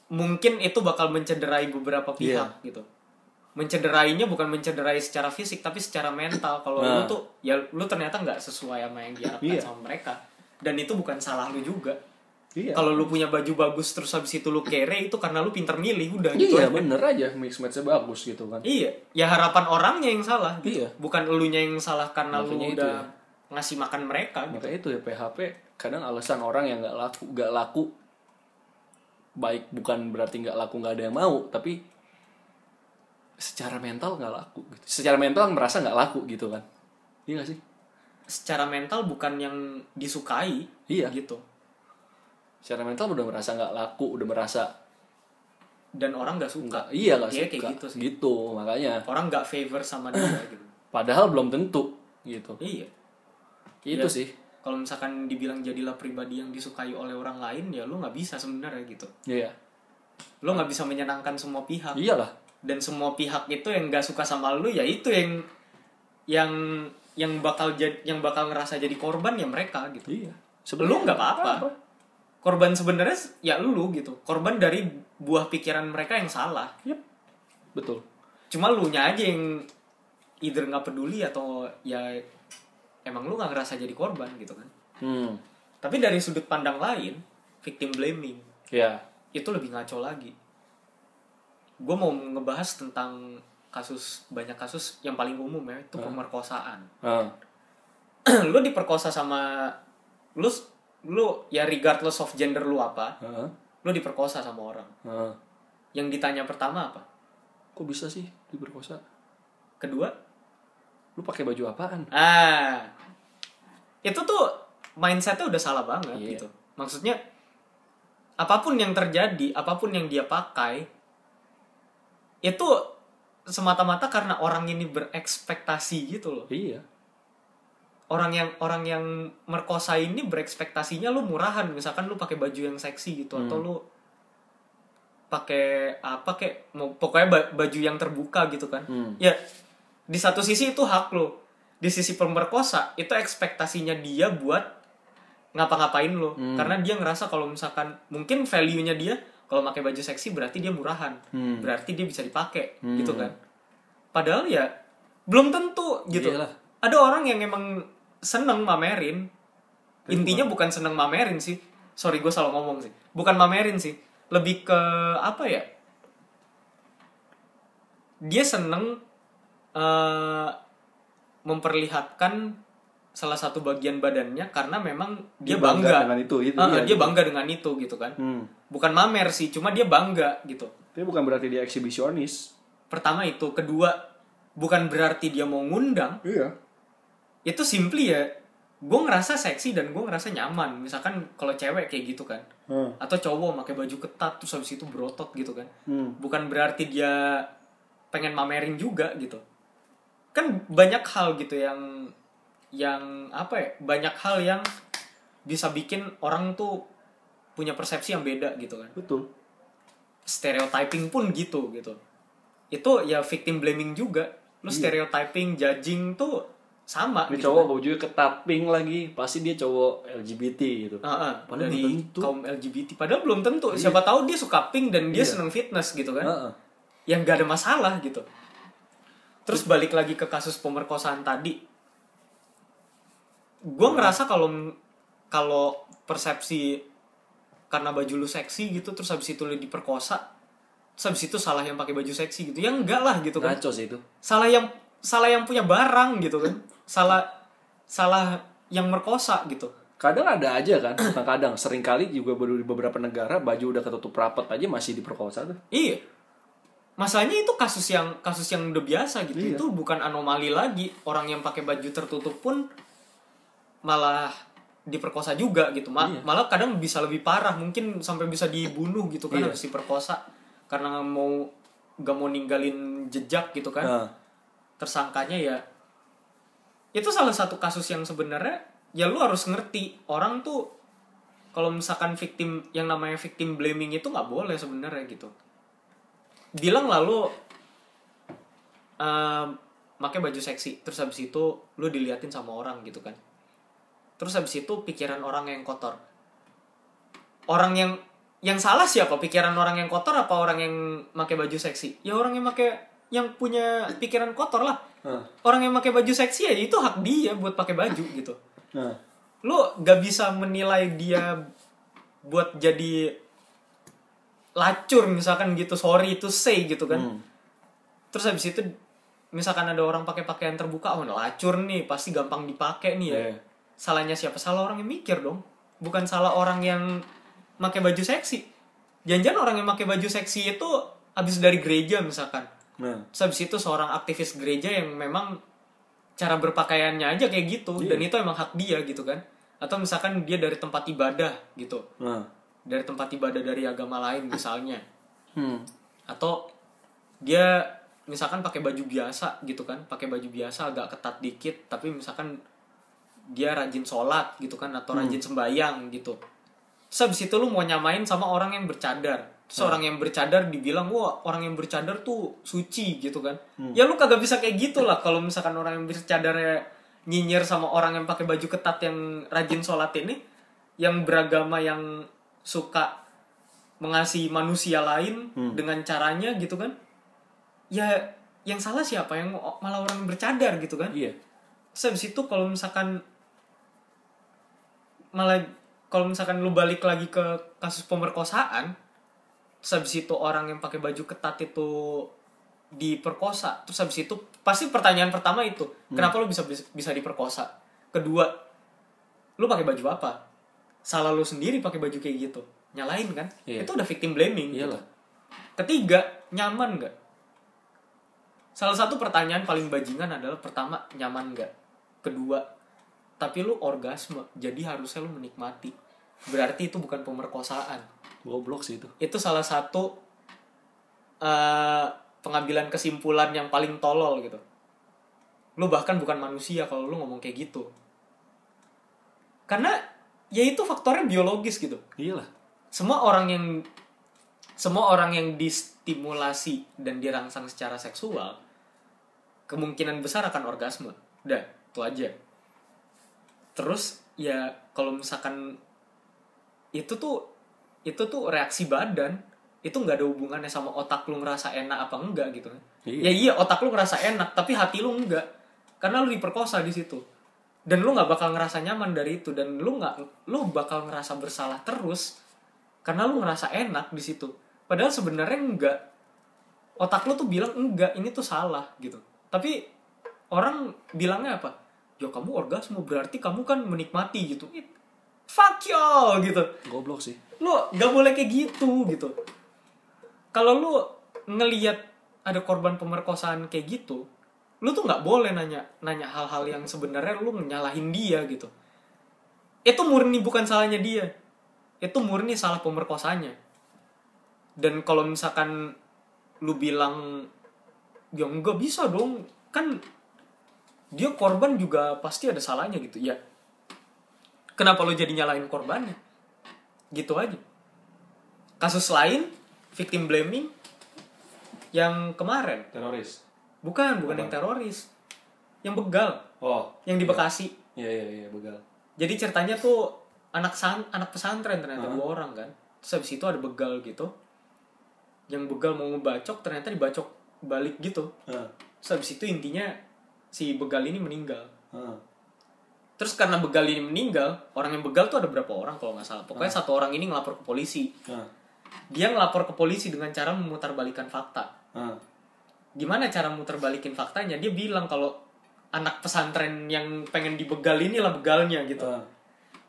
mungkin itu bakal mencederai beberapa pihak gitu mencederainya bukan mencederai secara fisik tapi secara mental kalau lu Nah. tuh ya lu ternyata nggak sesuai sama yang diharapkan Iya. sama mereka dan itu bukan salah lu juga iya kalau lu punya baju bagus terus habis itu lu kere itu karena lu pinter milih udah gitu iya aja. bener aja mix matchnya bagus gitu kan Iya, ya harapan orangnya yang salah. Gitu. Iya. Bukan elunya yang salah karena lu Makanya itu udah ya. ngasih makan mereka. Gitu. Maka itu ya PHP kadang alasan orang yang nggak laku nggak laku baik bukan berarti nggak laku nggak ada yang mau tapi secara mental nggak laku gitu. secara mental merasa nggak laku gitu kan iya gak sih Secara mental bukan yang disukai. Iya. Gitu. secara mental udah merasa nggak laku udah merasa Dan orang nggak suka. nggak iya nggak suka kayak gitu sih. gitu makanya Orang nggak favor sama dia [clears throat] gitu. padahal belum tentu gitu Iya. itu Iya. sih Kalau misalkan dibilang jadilah pribadi yang disukai oleh orang lain, ya lu nggak bisa sebenarnya gitu. iya Lu nggak bisa menyenangkan semua pihak. iyalah dan semua pihak itu yang nggak suka sama lu ya itu yang yang yang bakal jadi yang bakal ngerasa jadi korban ya mereka gitu. Iya. Lu nggak apa-apa. korban sebenarnya ya lu gitu. Korban dari buah pikiran mereka yang salah. Yep. betul. Cuma lu nya aja yang either nggak peduli atau ya emang lu nggak ngerasa jadi korban gitu kan. Hmm. Tapi dari sudut pandang lain victim blaming. Ya itu lebih ngaco lagi gue mau ngebahas tentang kasus banyak kasus yang paling umum ya itu pemerkosaan. Ah [clears throat] lu diperkosa sama lu lu ya regardless of gender lu apa ah lu diperkosa sama orang. Ah yang ditanya pertama apa? Kok bisa sih diperkosa? Kedua? Lu pakai baju apaan? Ah. Itu tuh mindsetnya udah salah banget Iya. gitu. Maksudnya apa pun yang terjadi apa pun yang dia pakai itu semata-mata karena orang ini berekspektasi gitu loh. Iya. Orang yang orang yang merkosa ini berekspektasinya lu murahan. Misalkan lu pakai baju yang seksi gitu atau lu pakai apa kayak mau pokoknya ba- baju yang terbuka gitu kan. Hmm. ya di satu sisi itu hak lu. Di sisi pemerkosa itu ekspektasinya dia buat ngapa-ngapain lu. Karena dia ngerasa kalau misalkan mungkin value nya dia kalau pakai baju seksi berarti dia murahan. Hmm. berarti dia bisa dipakai gitu kan. Padahal ya belum tentu gitu. Iyalah. ada orang yang emang seneng mamerin. Intinya bukan seneng mamerin sih. Sorry gue salah ngomong sih. Bukan mamerin sih. Lebih ke apa ya? Dia seneng eh, memperlihatkan salah satu bagian badannya karena memang dia, bangga, dengan itu itu Ah, iya, dia gitu. bangga dengan itu gitu kan. Hmm. Bukan mamer sih cuma dia bangga gitu. Tapi bukan berarti dia eksibisionis. Pertama itu kedua bukan berarti dia mau ngundang. Iya. Itu simply ya gue ngerasa seksi dan gue ngerasa nyaman. Misalkan kalau cewek kayak gitu kan hmm. atau cowok pakai baju ketat terus habis itu berotot gitu kan. Hmm. bukan berarti dia pengen mamerin juga gitu. Kan banyak hal gitu yang yang apa ya banyak hal yang bisa bikin orang tuh punya persepsi yang beda gitu kan. Betul. Stereotyping pun gitu gitu. Itu ya victim blaming juga. Lu stereotyping judging tuh sama ini gitu cowok bajunya ketat pink lagi pasti dia cowok LGBT gitu. Heeh, Padahal belum tentu. kaum LGBT padahal belum tentu. Siapa tahu dia suka pink dan dia Iya. seneng fitness gitu kan. Heeh. yang gak ada masalah gitu. Terus balik lagi ke kasus pemerkosaan tadi. Gue ngerasa kalau kalau persepsi karena baju lu seksi gitu terus habis itu lu diperkosa terus habis itu salah yang pakai baju seksi gitu. Ya enggak lah gitu kan. Ngaco sih itu. Salah yang salah yang punya barang gitu kan. [laughs] Salah salah yang merkosa gitu. Kadang ada aja kan, bukan kadang, sering kali juga baru di beberapa negara baju udah ketutup rapat aja masih diperkosa tuh. iya. Masalahnya itu kasus yang kasus yang udah biasa gitu. Iya. itu bukan anomali lagi. Orang yang pakai baju tertutup pun malah diperkosa juga gitu. Ma- Iya. malah kadang bisa lebih parah mungkin sampai bisa dibunuh gitu kan Iya. habis diperkosa. Karena mau gak mau ninggalin jejak gitu kan. Nah, tersangkanya ya itu salah satu kasus yang sebenarnya ya lu harus ngerti. Orang tuh kalau misalkan victim yang namanya victim blaming itu nggak boleh sebenarnya gitu. Bilang lalu ehm, pakai baju seksi terus habis itu lu diliatin sama orang gitu kan terus habis itu pikiran orang yang kotor. Orang yang yang salah siapa? Pikiran orang yang kotor apa orang yang pakai baju seksi? Ya orang yang pakai yang punya pikiran kotor lah. Nah, orang yang pakai baju seksi ya itu hak dia buat pakai baju gitu. Nah. lu gak bisa menilai dia buat jadi lacur misalkan gitu sorry to say gitu kan. Hmm. terus habis itu misalkan ada orang pakai pakaian terbuka oh lacur nih pasti gampang dipakai nih ya. Iya. Salahnya siapa? Salah orang yang mikir dong. Bukan salah orang yang pakai baju seksi. Jangan orang yang pakai baju seksi itu habis dari gereja misalkan. Nah, Terus habis itu seorang aktivis gereja yang memang cara berpakaiannya aja kayak gitu. Iya. dan itu emang hak dia gitu kan. Atau misalkan dia dari tempat ibadah gitu. Nah. dari tempat ibadah dari agama lain misalnya. Hmm. atau dia misalkan pakai baju biasa gitu kan. Pakai baju biasa agak ketat dikit tapi misalkan dia rajin sholat gitu kan atau rajin sembahyang gitu. Terus habis itu lu mau nyamain sama orang yang bercadar. Terus orang yang bercadar dibilang wah orang yang bercadar tuh suci gitu kan. Ya lu kagak bisa kayak gitu lah kalau misalkan orang yang bercadarnya nyinyir sama orang yang pakai baju ketat yang rajin sholat ini yang beragama yang suka mengasihi manusia lain dengan caranya gitu kan. Ya yang salah siapa yang malah orang yang bercadar gitu kan. Iya. Terus habis itu kalau misalkan malah kalau misalkan lu balik lagi ke kasus pemerkosaan terus habis itu orang yang pakai baju ketat itu diperkosa terus habis itu pasti pertanyaan pertama itu kenapa lu bisa bisa diperkosa kedua lu pakai baju apa salah lu sendiri pakai baju kayak gitu nyalain kan Iya. itu udah victim blaming gitu. Iyalah. Ketiga, nyaman nggak? Salah satu pertanyaan paling bajingan adalah pertama, nyaman nggak? Kedua, tapi lu orgasme, jadi harusnya lu menikmati. Berarti itu bukan pemerkosaan. Goblok sih itu. Itu salah satu eh, pengambilan kesimpulan yang paling tolol gitu. Lu bahkan bukan manusia kalau lu ngomong kayak gitu. Karena ya itu faktornya biologis gitu Iyalah. semua orang yang semua orang yang distimulasi dan dirangsang secara seksual kemungkinan besar akan orgasme udah itu aja terus ya kalau misalkan itu tuh itu tuh reaksi badan itu nggak ada hubungannya sama otak lu ngerasa enak apa enggak gitu. Iya. ya iya otak lu ngerasa enak tapi hati lu enggak. Karena lu diperkosa di situ. Dan lu nggak bakal ngerasa nyaman dari itu dan lu nggak lu bakal ngerasa bersalah terus karena lu ngerasa enak di situ. Padahal sebenarnya enggak. Otak lu tuh bilang enggak ini tuh salah gitu. Tapi orang bilangnya apa ya kamu orgasme berarti kamu kan menikmati gitu. It, fuck you gitu. Goblok sih. lu nggak boleh kayak gitu gitu. Kalau lu ngelihat ada korban pemerkosaan kayak gitu lu tuh nggak boleh nanya nanya hal-hal yang sebenarnya lu nyalahin dia gitu. Itu murni bukan salahnya dia. Itu murni salah pemerkosanya dan kalau misalkan lu bilang ya nggak bisa dong. Kan dia korban juga pasti ada salahnya gitu. Ya kenapa lu jadi nyalahin korbannya? Gitu aja. Kasus lain victim blaming yang kemarin. Teroris. bukan bukan yang teroris. Yang begal. Oh. yang di Bekasi. Iya iya iya begal. jadi ceritanya tuh anak san anak pesantren ternyata Hah? dua orang kan. Terus habis itu ada begal gitu. Yang begal mau ngebacok ternyata dibacok balik gitu. Heeh. terus habis itu intinya si begal ini meninggal. Heeh. terus karena begal ini meninggal orang yang begal tuh ada berapa orang kalau nggak salah. Pokoknya satu orang ini ngelapor ke polisi. Heeh. dia ngelapor ke polisi dengan cara memutarbalikan fakta. Heeh. gimana cara muterbalikin faktanya? Dia bilang kalau anak pesantren yang pengen dibegal ini lah begalnya gitu. Ah,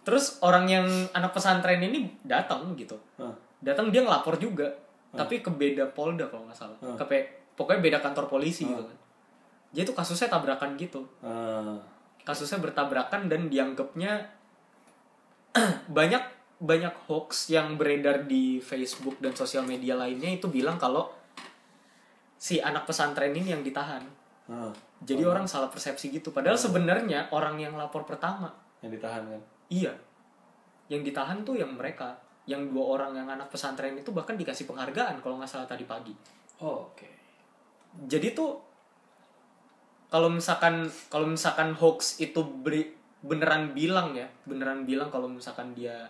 terus orang yang anak pesantren ini datang gitu. Ah, datang dia ngelapor juga. Tapi ke beda polda kalau nggak salah. Hmm. ke pokoknya beda kantor polisi gitu kan jadi itu kasusnya tabrakan gitu ah. kasusnya bertabrakan dan dianggapnya [clears throat] banyak banyak hoax yang beredar di Facebook dan sosial media lainnya itu bilang kalau si anak pesantren ini yang ditahan ah. jadi orang salah persepsi gitu padahal sebenarnya orang yang lapor pertama Yang ditahan kan? iya yang ditahan tuh yang mereka yang dua orang yang anak pesantren itu bahkan dikasih penghargaan kalau nggak salah tadi pagi Oh, oke. jadi tuh kalau misalkan kalau misalkan hoax itu beri, beneran bilang ya beneran bilang kalau misalkan dia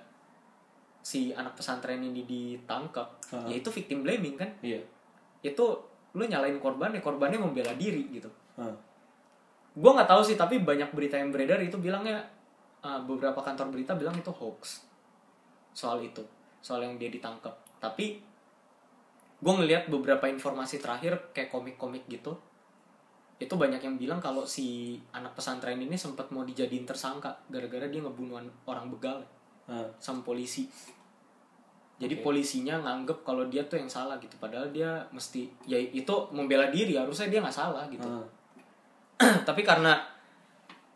si anak pesantren ini ditangkap Ah. ya itu victim blaming kan Iya. itu lu nyalain korban ya korbannya membela diri gitu Ah. gue nggak tahu sih tapi banyak berita yang beredar itu bilangnya uh, beberapa kantor berita bilang itu hoax soal itu soal yang dia ditangkap tapi gue ngelihat beberapa informasi terakhir kayak komik-komik gitu itu banyak yang bilang kalau si anak pesantren ini sempat mau dijadiin tersangka gara-gara dia ngebunuh an- orang begal Ah. sama polisi jadi Oke. polisinya nganggep kalau dia tuh yang salah gitu padahal dia mesti ya itu membela diri harusnya dia nggak salah gitu Ah. [clears throat] tapi karena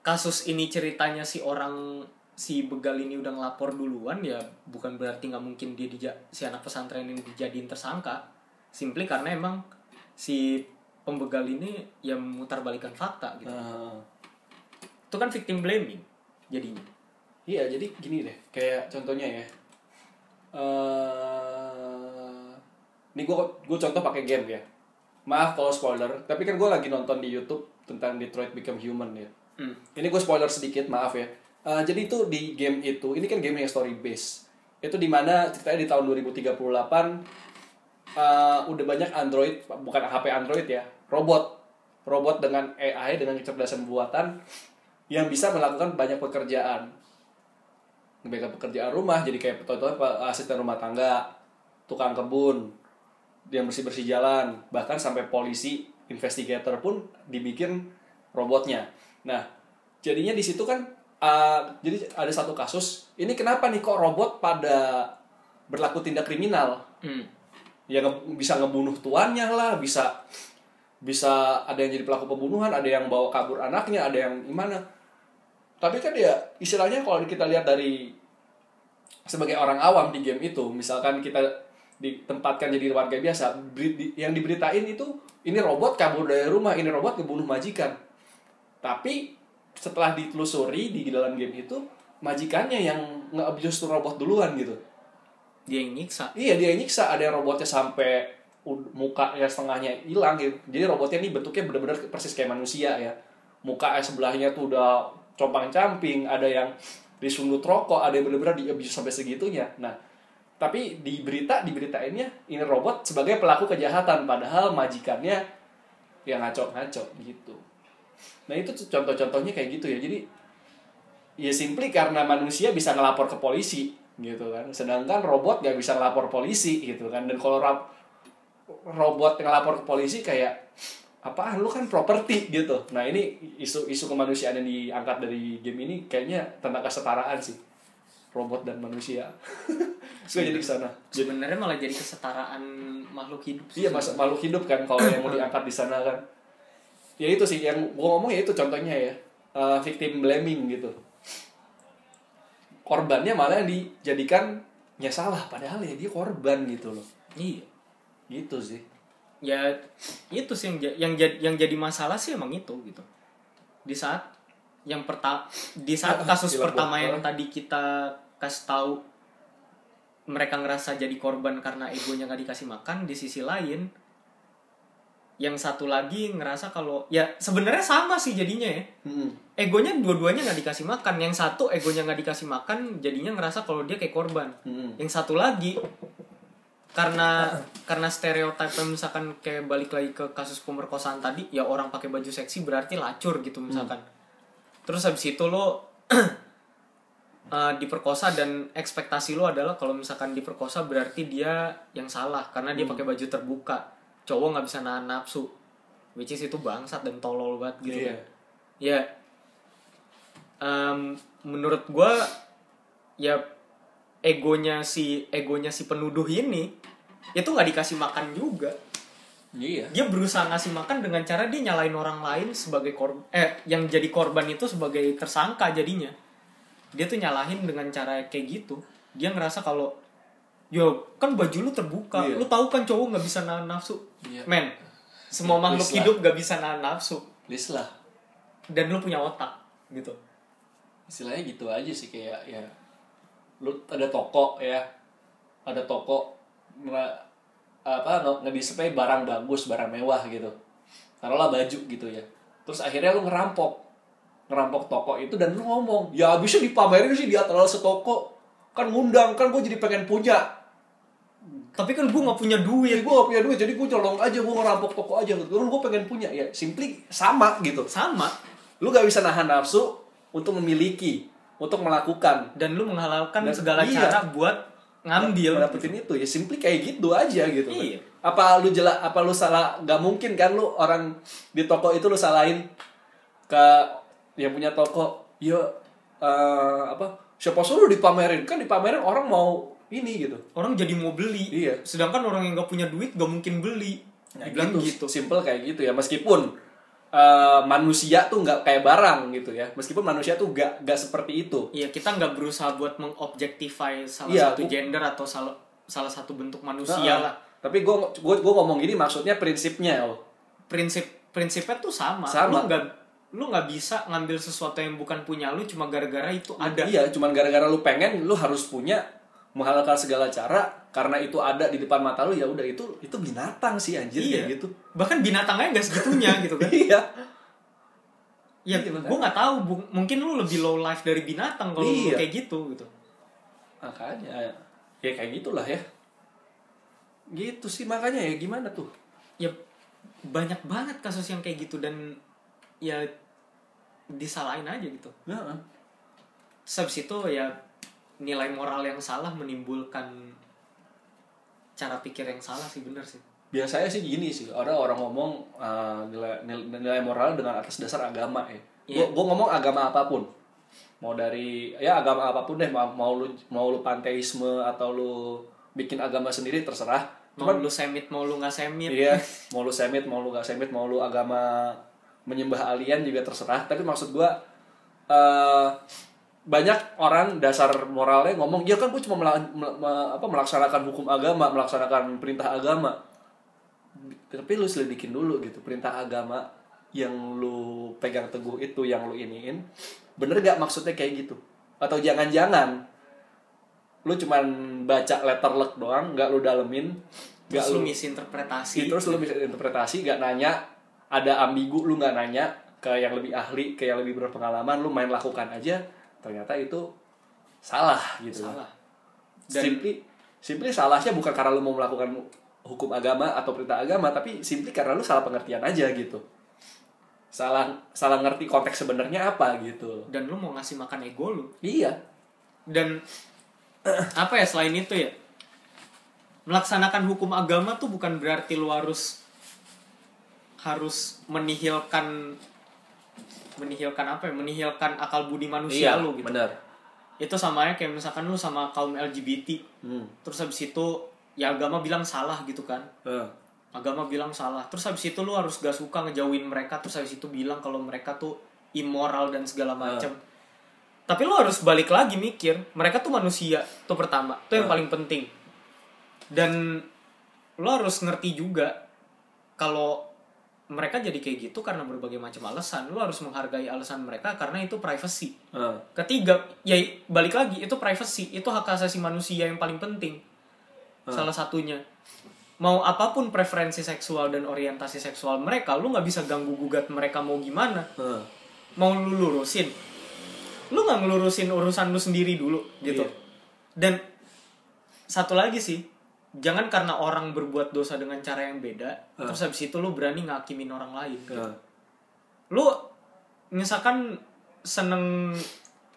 kasus ini ceritanya si orang si begal ini udah ngelapor duluan ya bukan berarti nggak mungkin dia dija- si anak pesantren ini dijadiin tersangka simply karena emang si pembegal ini yang memutar fakta gitu Ah. itu kan victim blaming jadinya Iya, jadi gini deh, kayak contohnya ya. eh ini gue gue contoh pakai game ya. Maaf kalau spoiler, tapi kan gue lagi nonton di YouTube tentang Detroit Become Human ya. Hmm. Ini gue spoiler sedikit, maaf ya. Eh, jadi itu di game itu, ini kan game yang story base. Itu di mana ceritanya di tahun 2038 eh udah banyak Android, bukan HP Android ya, robot, robot dengan AI dengan kecerdasan buatan yang bisa melakukan banyak pekerjaan. Ngebackup pekerjaan rumah jadi kayak contohnya asisten rumah tangga tukang kebun yang bersih bersih jalan bahkan sampai polisi investigator pun dibikin robotnya. Nah jadinya di situ kan uh, jadi ada satu kasus ini kenapa nih kok robot pada berlaku tindak kriminal? Hmm. ya nge- bisa ngebunuh tuannya lah bisa bisa ada yang jadi pelaku pembunuhan ada yang bawa kabur anaknya ada yang gimana. Tapi kan ya istilahnya kalau kita lihat dari sebagai orang awam di game itu misalkan kita ditempatkan jadi warga biasa yang diberitain itu ini robot kabur dari rumah ini robot ngebunuh majikan. Tapi setelah ditelusuri di dalam game itu majikannya yang nge-abuse robot duluan gitu. Dia yang nyiksa. Iya dia yang nyiksa. Ada yang robotnya sampai muka ya setengahnya hilang gitu. Jadi robotnya ini bentuknya benar-benar persis kayak manusia ya. Muka sebelahnya tuh udah compang camping, ada yang disundut rokok, ada yang benar-benar di abuse sampai segitunya. Nah, tapi di berita diberitainnya ini robot sebagai pelaku kejahatan padahal majikannya yang ngaco-ngaco gitu. Nah, itu contoh-contohnya kayak gitu ya. Jadi ya simply karena manusia bisa ngelapor ke polisi gitu kan sedangkan robot nggak bisa ngelapor polisi gitu kan dan kalau robot yang ngelapor ke polisi kayak apaan? Lu kan properti gitu. Nah ini isu isu kemanusiaan yang diangkat dari game ini kayaknya tentang kesetaraan sih. Robot dan manusia. [laughs] Suka jadi ke sana. Sebenarnya malah jadi kesetaraan makhluk hidup sih iya mas makhluk hidup kan kalau yang mau [coughs] diangkat di sana kan. Ya itu sih yang gua ngomong ya itu contohnya ya. Eh, victim blaming gitu. Korbannya malah yang dijadikan ya salah padahal ya dia korban gitu loh. Iya gitu sih. Ya itu sih yang yang jadi yang jadi masalah sih emang itu gitu. Di saat yang pertama di saat [laughs] kasus Gila, pertama yang tadi kita kasih tahu mereka ngerasa jadi korban karena egonya nggak dikasih makan di sisi lain yang satu lagi ngerasa kalau ya sebenarnya sama sih jadinya ya. Egonya dua-duanya nggak dikasih makan yang satu egonya nggak dikasih makan jadinya ngerasa kalau dia kayak korban. Hmm. yang satu lagi karena karena stereotip misalkan kayak balik lagi ke kasus pemerkosaan tadi ya orang pakai baju seksi berarti lacur gitu misalkan. Terus habis itu lo [clears throat] eh, diperkosa dan ekspektasi lo adalah kalau misalkan diperkosa berarti dia yang salah karena dia pakai baju terbuka. Cowok nggak bisa nahan nafsu. Which is itu bangsat dan tolol banget gitu Iya. kan ya. Em, menurut gua ya egonya si egonya si penuduh ini itu nggak dikasih makan juga Iya. dia berusaha ngasih makan dengan cara dia nyalain orang lain sebagai korban eh yang jadi korban itu sebagai tersangka jadinya dia tuh nyalahin dengan cara kayak gitu dia ngerasa kalau yo kan baju lu terbuka Iya. lu tahu kan cowok nggak bisa nahan nafsu Iya. men semua Ya, makhluk hidup nggak bisa nahan nafsu Please lah. dan lu punya otak gitu istilahnya gitu aja sih kayak ya lu ada toko ya ada toko nge- apa nge- nge-display barang bagus barang mewah gitu. Taruhlah baju gitu ya. Terus akhirnya lu ngerampok ngerampok toko itu dan lu ngomong ya abisnya dipamerin sih di atas setoko kan ngundang kan gue jadi pengen punya. Tapi kan gue nggak punya ya duit gue gak punya duit jadi gue colong aja gue ngerampok toko aja gitu. Kan gue pengen punya. Ya simply sama gitu. Sama. Lu gak bisa nahan nafsu untuk memiliki untuk melakukan. Dan lu menghalalkan Dan- segala iya. cara buat ngambil dapetin itu ya simply kayak gitu aja gitu. Kan. Iya. apa lu jelas apa lu salah nggak mungkin kan lu orang di toko itu lu salahin ke yang punya toko. Ya eh, apa siapa suruh dipamerin? Kan dipamerin orang mau ini gitu. Orang jadi mau beli. Iya. sedangkan orang yang nggak punya duit gak mungkin beli. Dibilang gitu, simple kayak gitu ya meskipun eh, manusia tuh nggak kayak barang gitu ya meskipun manusia tuh nggak nggak seperti itu Iya kita nggak berusaha buat mengobjektify salah Iya, satu gender atau salah salah satu bentuk manusia Heeh. lah. tapi gue gue gue ngomong gini maksudnya prinsipnya loh Prinsip prinsipnya tuh sama. Sama. Lu nggak lu nggak bisa ngambil sesuatu yang bukan punya lu cuma gara-gara itu ada. Iya, cuman gara-gara lu pengen, lu harus punya menghalalkan segala cara karena itu ada di depan mata lu ya udah itu itu binatang sih anjir Iya. kayak gitu. Bahkan binatangnya nggak segitunya [laughs] gitu kan. Iya. Ya, Iya, gue nggak tahu. Bu- Mungkin lu lebih low life dari binatang kalau Iya. kayak gitu gitu. Makanya ya kayak gitulah ya. Gitu sih makanya ya gimana tuh? Ya banyak banget kasus yang kayak gitu dan ya disalahin aja gitu. Terus habis itu ya nilai moral yang salah menimbulkan cara pikir yang salah sih bener sih. Biasanya sih gini sih, orang orang ngomong uh, nilai, nilai nilai moral dengan atas dasar agama ya. Iya. Gue ngomong agama apa pun. Mau dari ya agama apa pun deh, mau, mau lu mau lu panteisme atau lu bikin agama sendiri terserah. Mau lu semit mau lu nggak semit. Iya, [laughs] mau lu semit, mau lu gak semit, mau lu agama menyembah alien juga terserah. Tapi maksud gua eh banyak orang dasar moralnya ngomong, ya kan gue cuma mela- mel- me- apa, melaksanakan hukum agama, melaksanakan perintah agama. Tapi lu selidikin dulu gitu, perintah agama yang lu pegang teguh itu, yang lu iniin, bener gak maksudnya kayak gitu? Atau jangan-jangan lu cuman baca letter luck doang, nggak lu dalemin, nggak lu misinterpretasi. Iya, terus lu bisa interpretasi gak nanya ada ambigu lu nggak nanya ke yang lebih ahli ke yang lebih berpengalaman lu main lakukan aja ternyata itu salah gitu salah. dan simply simply salahnya bukan karena lu mau melakukan hukum agama atau perintah agama tapi simply karena lu salah pengertian aja gitu salah salah ngerti konteks sebenarnya apa gitu Dan lu mau ngasih makan ego lu. iya Dan [clears throat] apa ya selain itu ya? Melaksanakan hukum agama tuh bukan berarti lu harus harus menihilkan menihilkan apa ya? Menihilkan akal budi manusia lu gitu. benar Itu sama aja kayak misalkan lu sama kaum LGBT. hmm. Terus habis itu ya agama bilang salah gitu kan. Eh, agama bilang salah terus habis itu lu harus gak suka ngejauhin mereka terus habis itu bilang kalau mereka tuh immoral dan segala macam tapi lu harus balik lagi mikir mereka tuh manusia tuh pertama itu yang Ah. paling penting dan lu harus ngerti juga kalau mereka jadi kayak gitu karena berbagai macam alasan. Lu harus menghargai alasan mereka karena itu privacy. Eh. ketiga ya balik lagi itu privacy. Itu hak asasi manusia yang paling penting. Salah satunya. Mau apa pun preferensi seksual dan orientasi seksual mereka lu nggak bisa ganggu gugat mereka mau gimana. Eh. mau lu lurusin. Lu nggak ngelurusin urusan lu sendiri dulu gitu. Iya. dan satu lagi sih jangan karena orang berbuat dosa dengan cara yang beda Ah. terus habis itu lu berani ngakimin orang lain Eh. lu misalkan seneng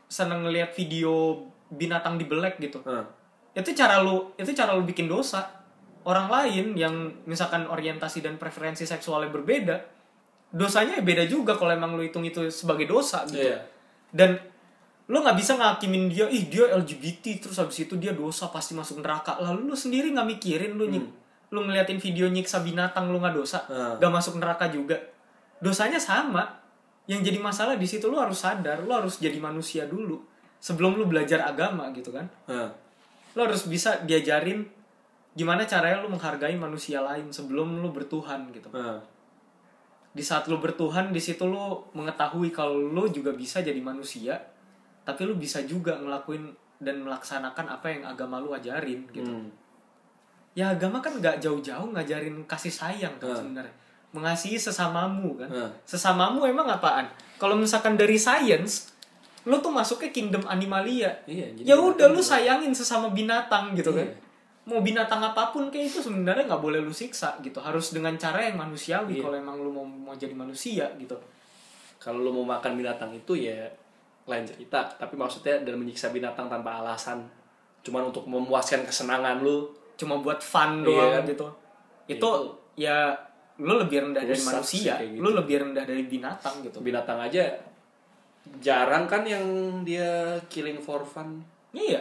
seneng ngelihat video binatang dibelek gitu Eh. itu cara lu itu cara lu bikin dosa orang lain yang misalkan orientasi dan preferensi seksualnya berbeda dosanya ya beda juga kalau emang lu hitung itu sebagai dosa gitu Iya. dan lu nggak bisa ngakimin dia ih dia LGBT terus habis itu dia dosa pasti masuk neraka. Lalu lu sendiri nggak mikirin lu nyik lu ngeliatin video nyiksa binatang lu nggak dosa Hmm. nggak masuk neraka juga. Dosanya sama. Yang jadi masalah di situ lu harus sadar lu harus jadi manusia dulu sebelum lu belajar agama gitu kan. Nah, lu harus bisa diajarin gimana caranya lu menghargai manusia lain sebelum lu bertuhan gitu. Nah. di saat lu bertuhan di situ lu mengetahui kalau lu juga bisa jadi manusia tapi lu bisa juga ngelakuin dan melaksanakan apa yang agama lu ajarin gitu Hmm. ya agama kan nggak jauh-jauh ngajarin kasih sayang kan Hmm. sebenarnya mengasihi sesamamu kan Hmm. sesamamu emang apaan kalau misalkan dari science lu tuh masuknya kingdom animalia Iya, ya udah lu sayangin sesama binatang gitu kan Iya. mau binatang apa pun kayak itu sebenarnya nggak boleh lu siksa gitu harus dengan cara yang manusiawi Iya. kalau emang lu mau mau jadi manusia gitu Kalau lu mau makan binatang itu ya lain cerita, tapi maksudnya dan menyiksa binatang tanpa alasan. Cuman untuk memuaskan kesenangan lu. cuma buat fun Iya doang kan? gitu itu Itu. ya lu lebih rendah dari Rusak manusia sih kayak gitu. lu lebih rendah dari binatang gitu Binatang aja jarang kan yang dia killing for fun. iya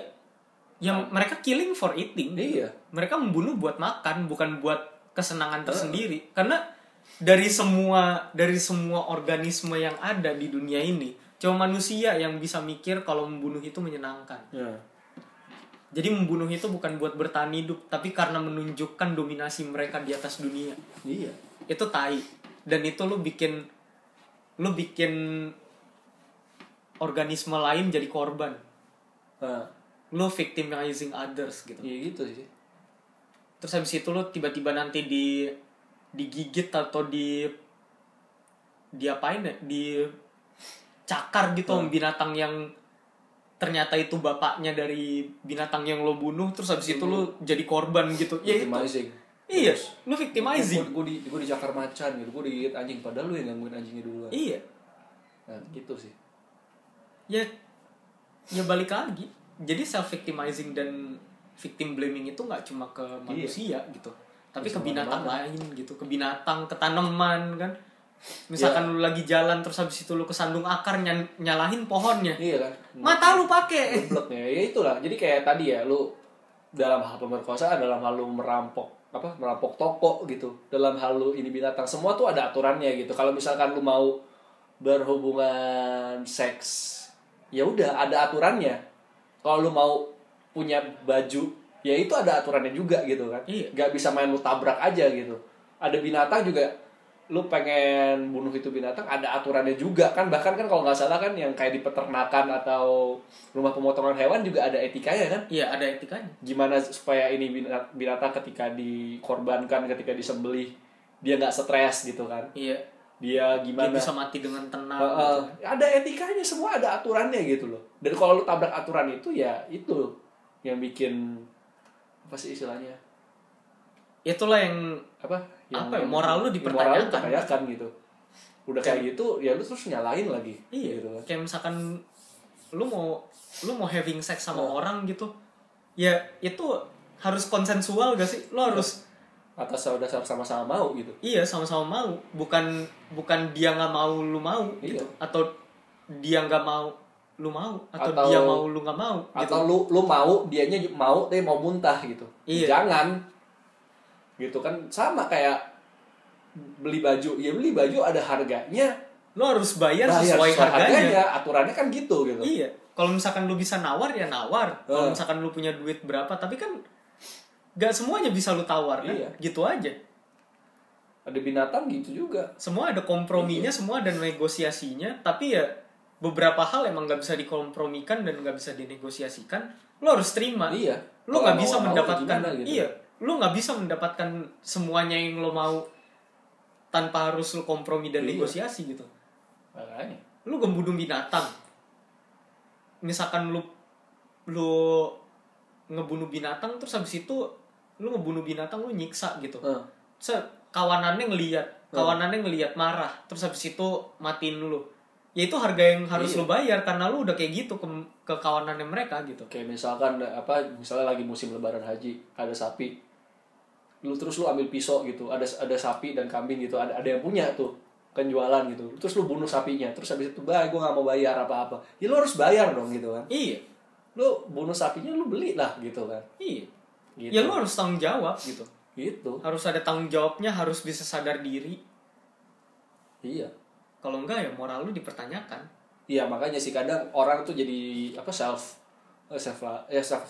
yang mereka killing for eating Iya. mereka membunuh buat makan bukan buat kesenangan tersendiri karena dari semua dari semua organisme yang ada di dunia ini cuma manusia yang bisa mikir kalau membunuh itu menyenangkan. Ya. jadi membunuh itu bukan buat bertahan hidup tapi karena menunjukkan dominasi mereka di atas dunia. Iya. itu tai. Dan itu lu bikin lu bikin organisme lain jadi korban. Nah, lu victimizing others gitu. Iya gitu sih. terus habis itu lu tiba-tiba nanti di digigit atau di diapain ya? Di cakar gitu sama binatang yang ternyata itu bapaknya dari binatang yang lo bunuh terus habis itu lu jadi korban gitu. Ya itu Victimizing. iya lu victimizing. Gue di gue dicakar macan gitu, gue digigit anjing padahal lu yang gangguin anjingnya duluan. iya. Nah, gitu sih. ya ya balik lagi. Jadi self victimizing dan victim blaming itu nggak cuma ke manusia gitu tapi Bisa ke binatang lain gitu ke binatang ke tanaman kan misalkan lu lagi jalan terus habis itu lu kesandung akar ny- nyalahin pohonnya. Iya kan? mata lu pakai Gobloknya ya itulah. Jadi kayak tadi ya lu dalam hal pemerkosaan, dalam hal lu merampok apa merampok toko gitu. Dalam hal lu ini binatang semua tuh ada aturannya gitu. Kalau misalkan lu mau berhubungan seks ya udah ada aturannya. Kalau lu mau punya baju ya itu ada aturannya juga gitu kan. Iya. nggak bisa main lu tabrak aja gitu. Ada binatang juga lu pengen bunuh itu binatang ada aturannya juga kan. Bahkan kan kalau nggak salah kan yang kayak di peternakan atau rumah pemotongan hewan juga ada etikanya kan? Iya ada etikanya. Gimana supaya ini binatang, binatang ketika dikorbankan ketika disembelih dia nggak stres gitu kan? Iya. Dia dia gimana bisa mati dengan tenang Heeh. gitu. ada etikanya semua ada aturannya gitu loh. Dan kalau lu tabrak aturan itu ya itu yang bikin apa sih istilahnya itulah yang apa Apa ya, moral lu moral dipertanyakan. dipertanyakan gitu. Udah kayak gitu ya lu terus nyalain lagi iya gitu. kan kayak misalkan lu mau lu mau having sex sama Oh. orang gitu ya itu harus konsensual gak sih? Lu harus atas udah sama-sama mau gitu. Iya sama-sama mau, bukan bukan dia nggak mau lu mau Iya. gitu, atau dia nggak mau lu mau, atau, Atau- dia mau lu nggak mau gitu. atau lu lu mau dianya mau tapi mau muntah gitu. Iya. jangan gitu kan sama kayak beli baju ya beli baju ada harganya Lu harus bayar, bayar sesuai, harganya. aturannya kan gitu gitu Iya. Kalau misalkan lu bisa nawar ya nawar. Kalau misalkan lu punya duit berapa, tapi kan nggak semuanya bisa lu tawar kan? Iya. Gitu aja. ada binatang gitu juga Semua ada komprominya, Iya. semua ada negosiasinya, tapi ya beberapa hal emang nggak bisa dikompromikan dan nggak bisa dinegosiasikan. Lu harus terima. iya Kalau nggak bisa mendapatkan gimana gitu. iya lu nggak bisa mendapatkan semuanya yang lo mau tanpa harus lu kompromi dan Iya. negosiasi gitu. Makanya. Lu ngebunuh binatang. Misalkan lu lu ngebunuh binatang terus habis itu lu ngebunuh binatang lu nyiksa gitu. Heeh. Se kawanannya ngelihat kawanannya ngelihat marah terus habis itu matiin lu. Ya itu harga yang harus Iya. lu bayar karena lu udah kayak gitu ke, ke kawanannya mereka gitu. Kayak misalkan apa misalnya lagi musim lebaran haji ada sapi lu terus lu ambil pisau gitu ada ada sapi dan kambing gitu ada ada yang punya tuh kan jualan gitu. Terus lu bunuh sapinya terus habis itu bah gue nggak mau bayar apa apa ya lu harus bayar dong gitu kan. Iya. Lu bunuh sapinya lu beli lah gitu kan. Iya. Gitu. Ya lu harus tanggung jawab. Gitu. Gitu. Harus ada tanggung jawabnya harus bisa sadar diri. Iya. Kalau enggak ya moral lu dipertanyakan. Iya makanya sih kadang orang tuh jadi apa self eh, self ya self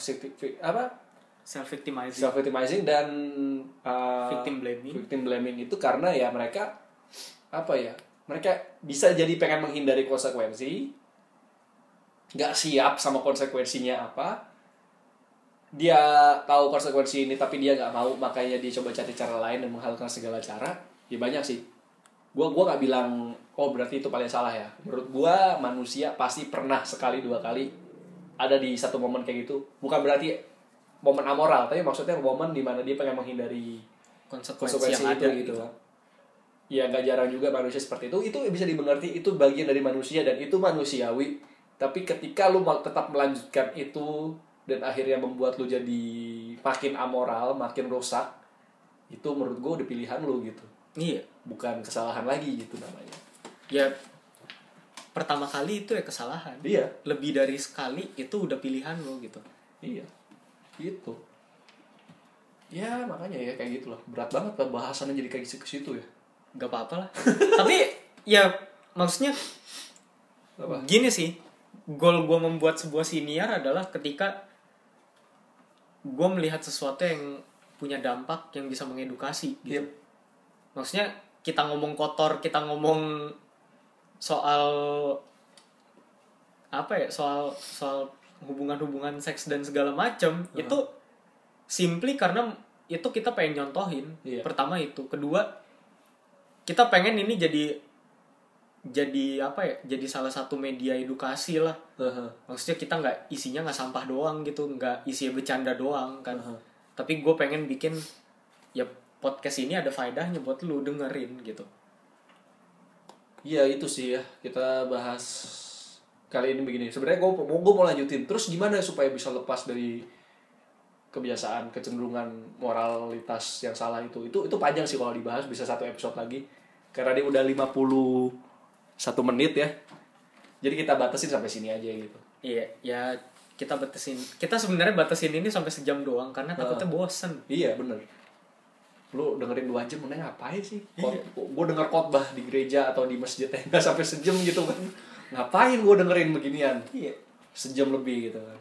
apa self victimizing self victimizing dan uh, victim blaming. victim blaming itu karena ya mereka apa ya mereka bisa jadi pengen menghindari konsekuensi nggak siap sama konsekuensinya apa. Dia tahu konsekuensi ini tapi dia nggak mau makanya dia coba cari cara lain dan menghalalkan segala cara. Ya banyak sih. Gua gua nggak bilang oh berarti itu paling salah ya. Menurut gua manusia pasti pernah sekali dua kali ada di satu momen kayak gitu. Bukan berarti momen amoral tapi maksudnya momen di mana dia pengen menghindari konsekuensi, konsekuensi yang itu ada gitu. kan ya nggak jarang juga manusia seperti itu. Itu bisa dimengerti itu bagian dari manusia dan itu manusiawi. Tapi ketika lu tetap melanjutkan itu dan akhirnya membuat lu jadi makin amoral makin rusak itu menurut gue udah pilihan lu gitu. Iya. Bukan kesalahan lagi gitu namanya. Ya pertama kali itu ya kesalahan. Iya. Lebih dari sekali itu udah pilihan lo gitu. Iya gitu. Ya makanya ya kayak gitu loh berat banget lah bahasannya jadi kayak ke situ ya. Nggak apa-apa lah. [laughs] Tapi ya maksudnya apa? gini sih. Goal gue membuat sebuah siniar adalah ketika gue melihat sesuatu yang punya dampak yang bisa mengedukasi gitu. Yep. maksudnya kita ngomong kotor kita ngomong soal apa ya soal soal hubungan-hubungan seks dan segala macam Uh-huh. itu simply karena itu kita pengen nyontohin Iya. pertama itu kedua kita pengen ini jadi jadi apa ya jadi salah satu media edukasi lah Heeh. maksudnya kita nggak isinya nggak sampah doang gitu nggak isinya bercanda doang kan Uh-huh. tapi gue pengen bikin ya podcast ini ada faedahnya buat lu dengerin gitu Iya itu sih ya kita bahas kali ini begini. Sebenarnya gue mau gue mau lanjutin. Terus gimana supaya bisa lepas dari kebiasaan kecenderungan moralitas yang salah itu? Itu itu panjang sih kalau dibahas bisa satu episode lagi. Karena dia udah 51 menit ya. Jadi kita batasin sampai sini aja gitu. iya ya kita batasin kita sebenarnya batasin ini sampai sejam doang karena takutnya bosen Iya bener. Lu dengerin dua jam mana ngapain sih? Iya. Gue denger khotbah di gereja atau di masjid yang [laughs] nggak sampai sejam gitu kan. Ngapain gue dengerin beginian? iya. Sejam lebih gitu kan.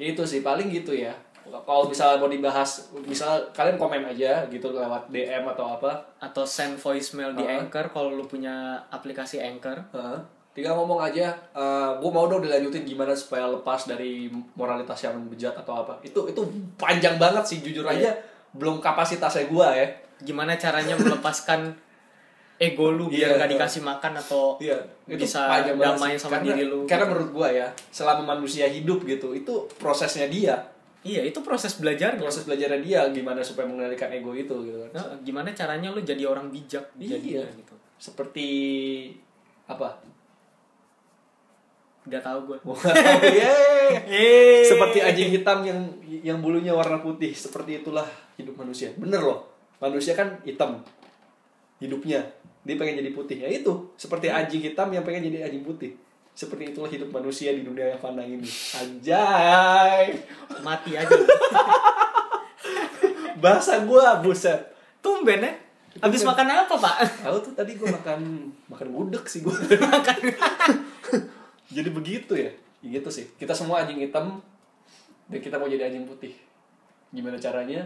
Ya itu sih paling gitu ya. Kalau misalnya mau dibahas misal kalian komen aja gitu lewat DM atau apa. Atau send voicemail di Uh-huh. Anchor kalau lu punya aplikasi Anchor. Heeh. tinggal ngomong aja gue mau dong dilanjutin gimana supaya lepas dari moralitas yang bejat atau apa. Itu itu panjang banget sih jujur aja. Belum kapasitasnya gue ya. Gimana caranya melepaskan ego lu biar Iya. nggak dikasih makan atau Iya, itu bisa damai sama karena, diri lu Karena menurut gua ya, selama manusia hidup gitu, itu prosesnya dia, iya itu proses belajarnya proses belajarnya dia gimana supaya mengendalikan ego itu gitu kan. Nah, gimana caranya lu jadi orang bijak Iya. jadinya gitu Seperti apa? nggak tahu gue. [laughs] Seperti anjing hitam yang yang bulunya warna putih, seperti itulah hidup manusia. Bener loh. Manusia kan hitam hidupnya. Dia pengen jadi putih. Ya itu, seperti anjing hitam yang pengen jadi anjing putih. Seperti itulah hidup manusia di dunia yang fana ini. Anjay. mati aja [laughs] Bahasa gua buset. tumben ya habis makan apa pak Tahu tuh tadi gua makan makan gudeg sih gua. [laughs] jadi begitu ya. Ya Gitu sih. Kita semua anjing hitam dan kita mau jadi anjing putih. Gimana caranya?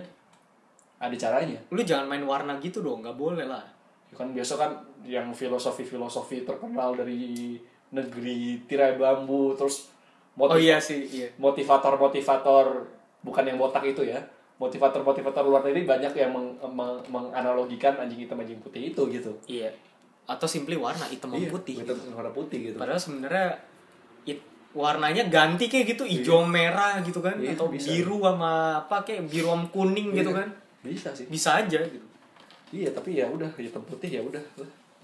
Ada caranya. lu jangan main warna gitu dong nggak boleh lah Ya kan biasa kan yang filosofi-filosofi terkenal dari negeri tirai bambu terus oh motiv- iya sih iya. motivator-motivator bukan yang botak itu ya motivator-motivator luar negeri banyak yang meng- meng- menganalogikan anjing hitam anjing putih itu gitu. Iya. Atau simply warna hitam Iya, putih hitam warna putih gitu. Padahal sebenarnya it- warnanya ganti kayak gitu hijau merah gitu kan Iya, atau bisa. biru sama apa kayak biru sama kuning gitu Iya, kan. bisa sih. Bisa aja gitu iya tapi ya udah hitam putih ya udah.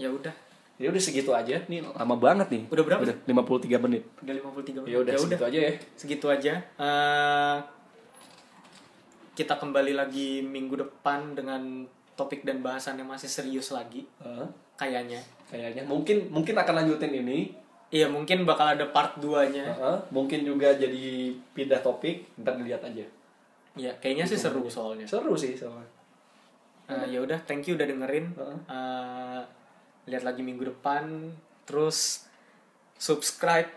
Ya udah. Ya udah segitu aja. Nih lama banget nih. Udah berapa? udah 53 menit. Udah 53 menit. Ya udah segitu aja ya. Segitu aja. Eh, kita kembali lagi minggu depan dengan topik dan bahasannya masih serius lagi. Heeh. kayaknya. Kayaknya. Mungkin mungkin akan lanjutin ini. Iya mungkin bakal ada part 2 nya Heeh. mungkin juga jadi pindah topik ntar dilihat aja. Iya, kayaknya sih seru soalnya. seru sih soalnya Eh, ya udah, thank you udah dengerin. Eh, lihat lagi minggu depan. Terus subscribe,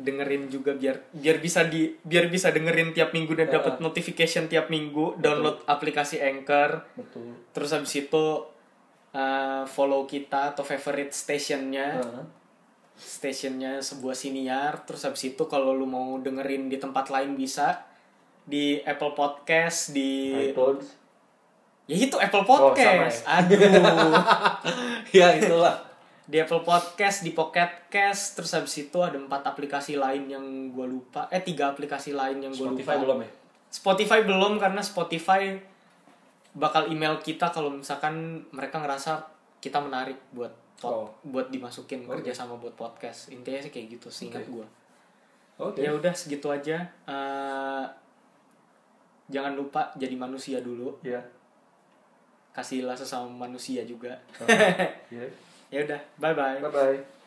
dengerin juga biar biar bisa di biar bisa dengerin tiap minggu dan dapat notification tiap minggu. Download aplikasi Anchor. betul Terus habis itu eh, follow kita atau favorite stationnya. Heeh. Stationnya sebuah siniar. Terus habis itu kalau lu mau dengerin di tempat lain bisa di Apple Podcast di iTunes Ya itu Apple Oh, Podcast. sama Aduh. [laughs] ya itulah di Apple Podcast, di Pocket Cast, terus habis itu ada empat aplikasi lain yang gue lupa. Eh tiga aplikasi lain yang gue lupa. Spotify belum ya Spotify belum karena Spotify bakal email kita kalau misalkan mereka ngerasa kita menarik buat pod- Oh. buat dimasukin Oke. kerja sama buat podcast. Intinya sih kayak gitu, seingat Oke. gue. oke Ya udah segitu aja. Eh, jangan lupa jadi manusia dulu. ya Kasihlah sesama manusia juga. [laughs] ya ya udah, bye bye. bye bye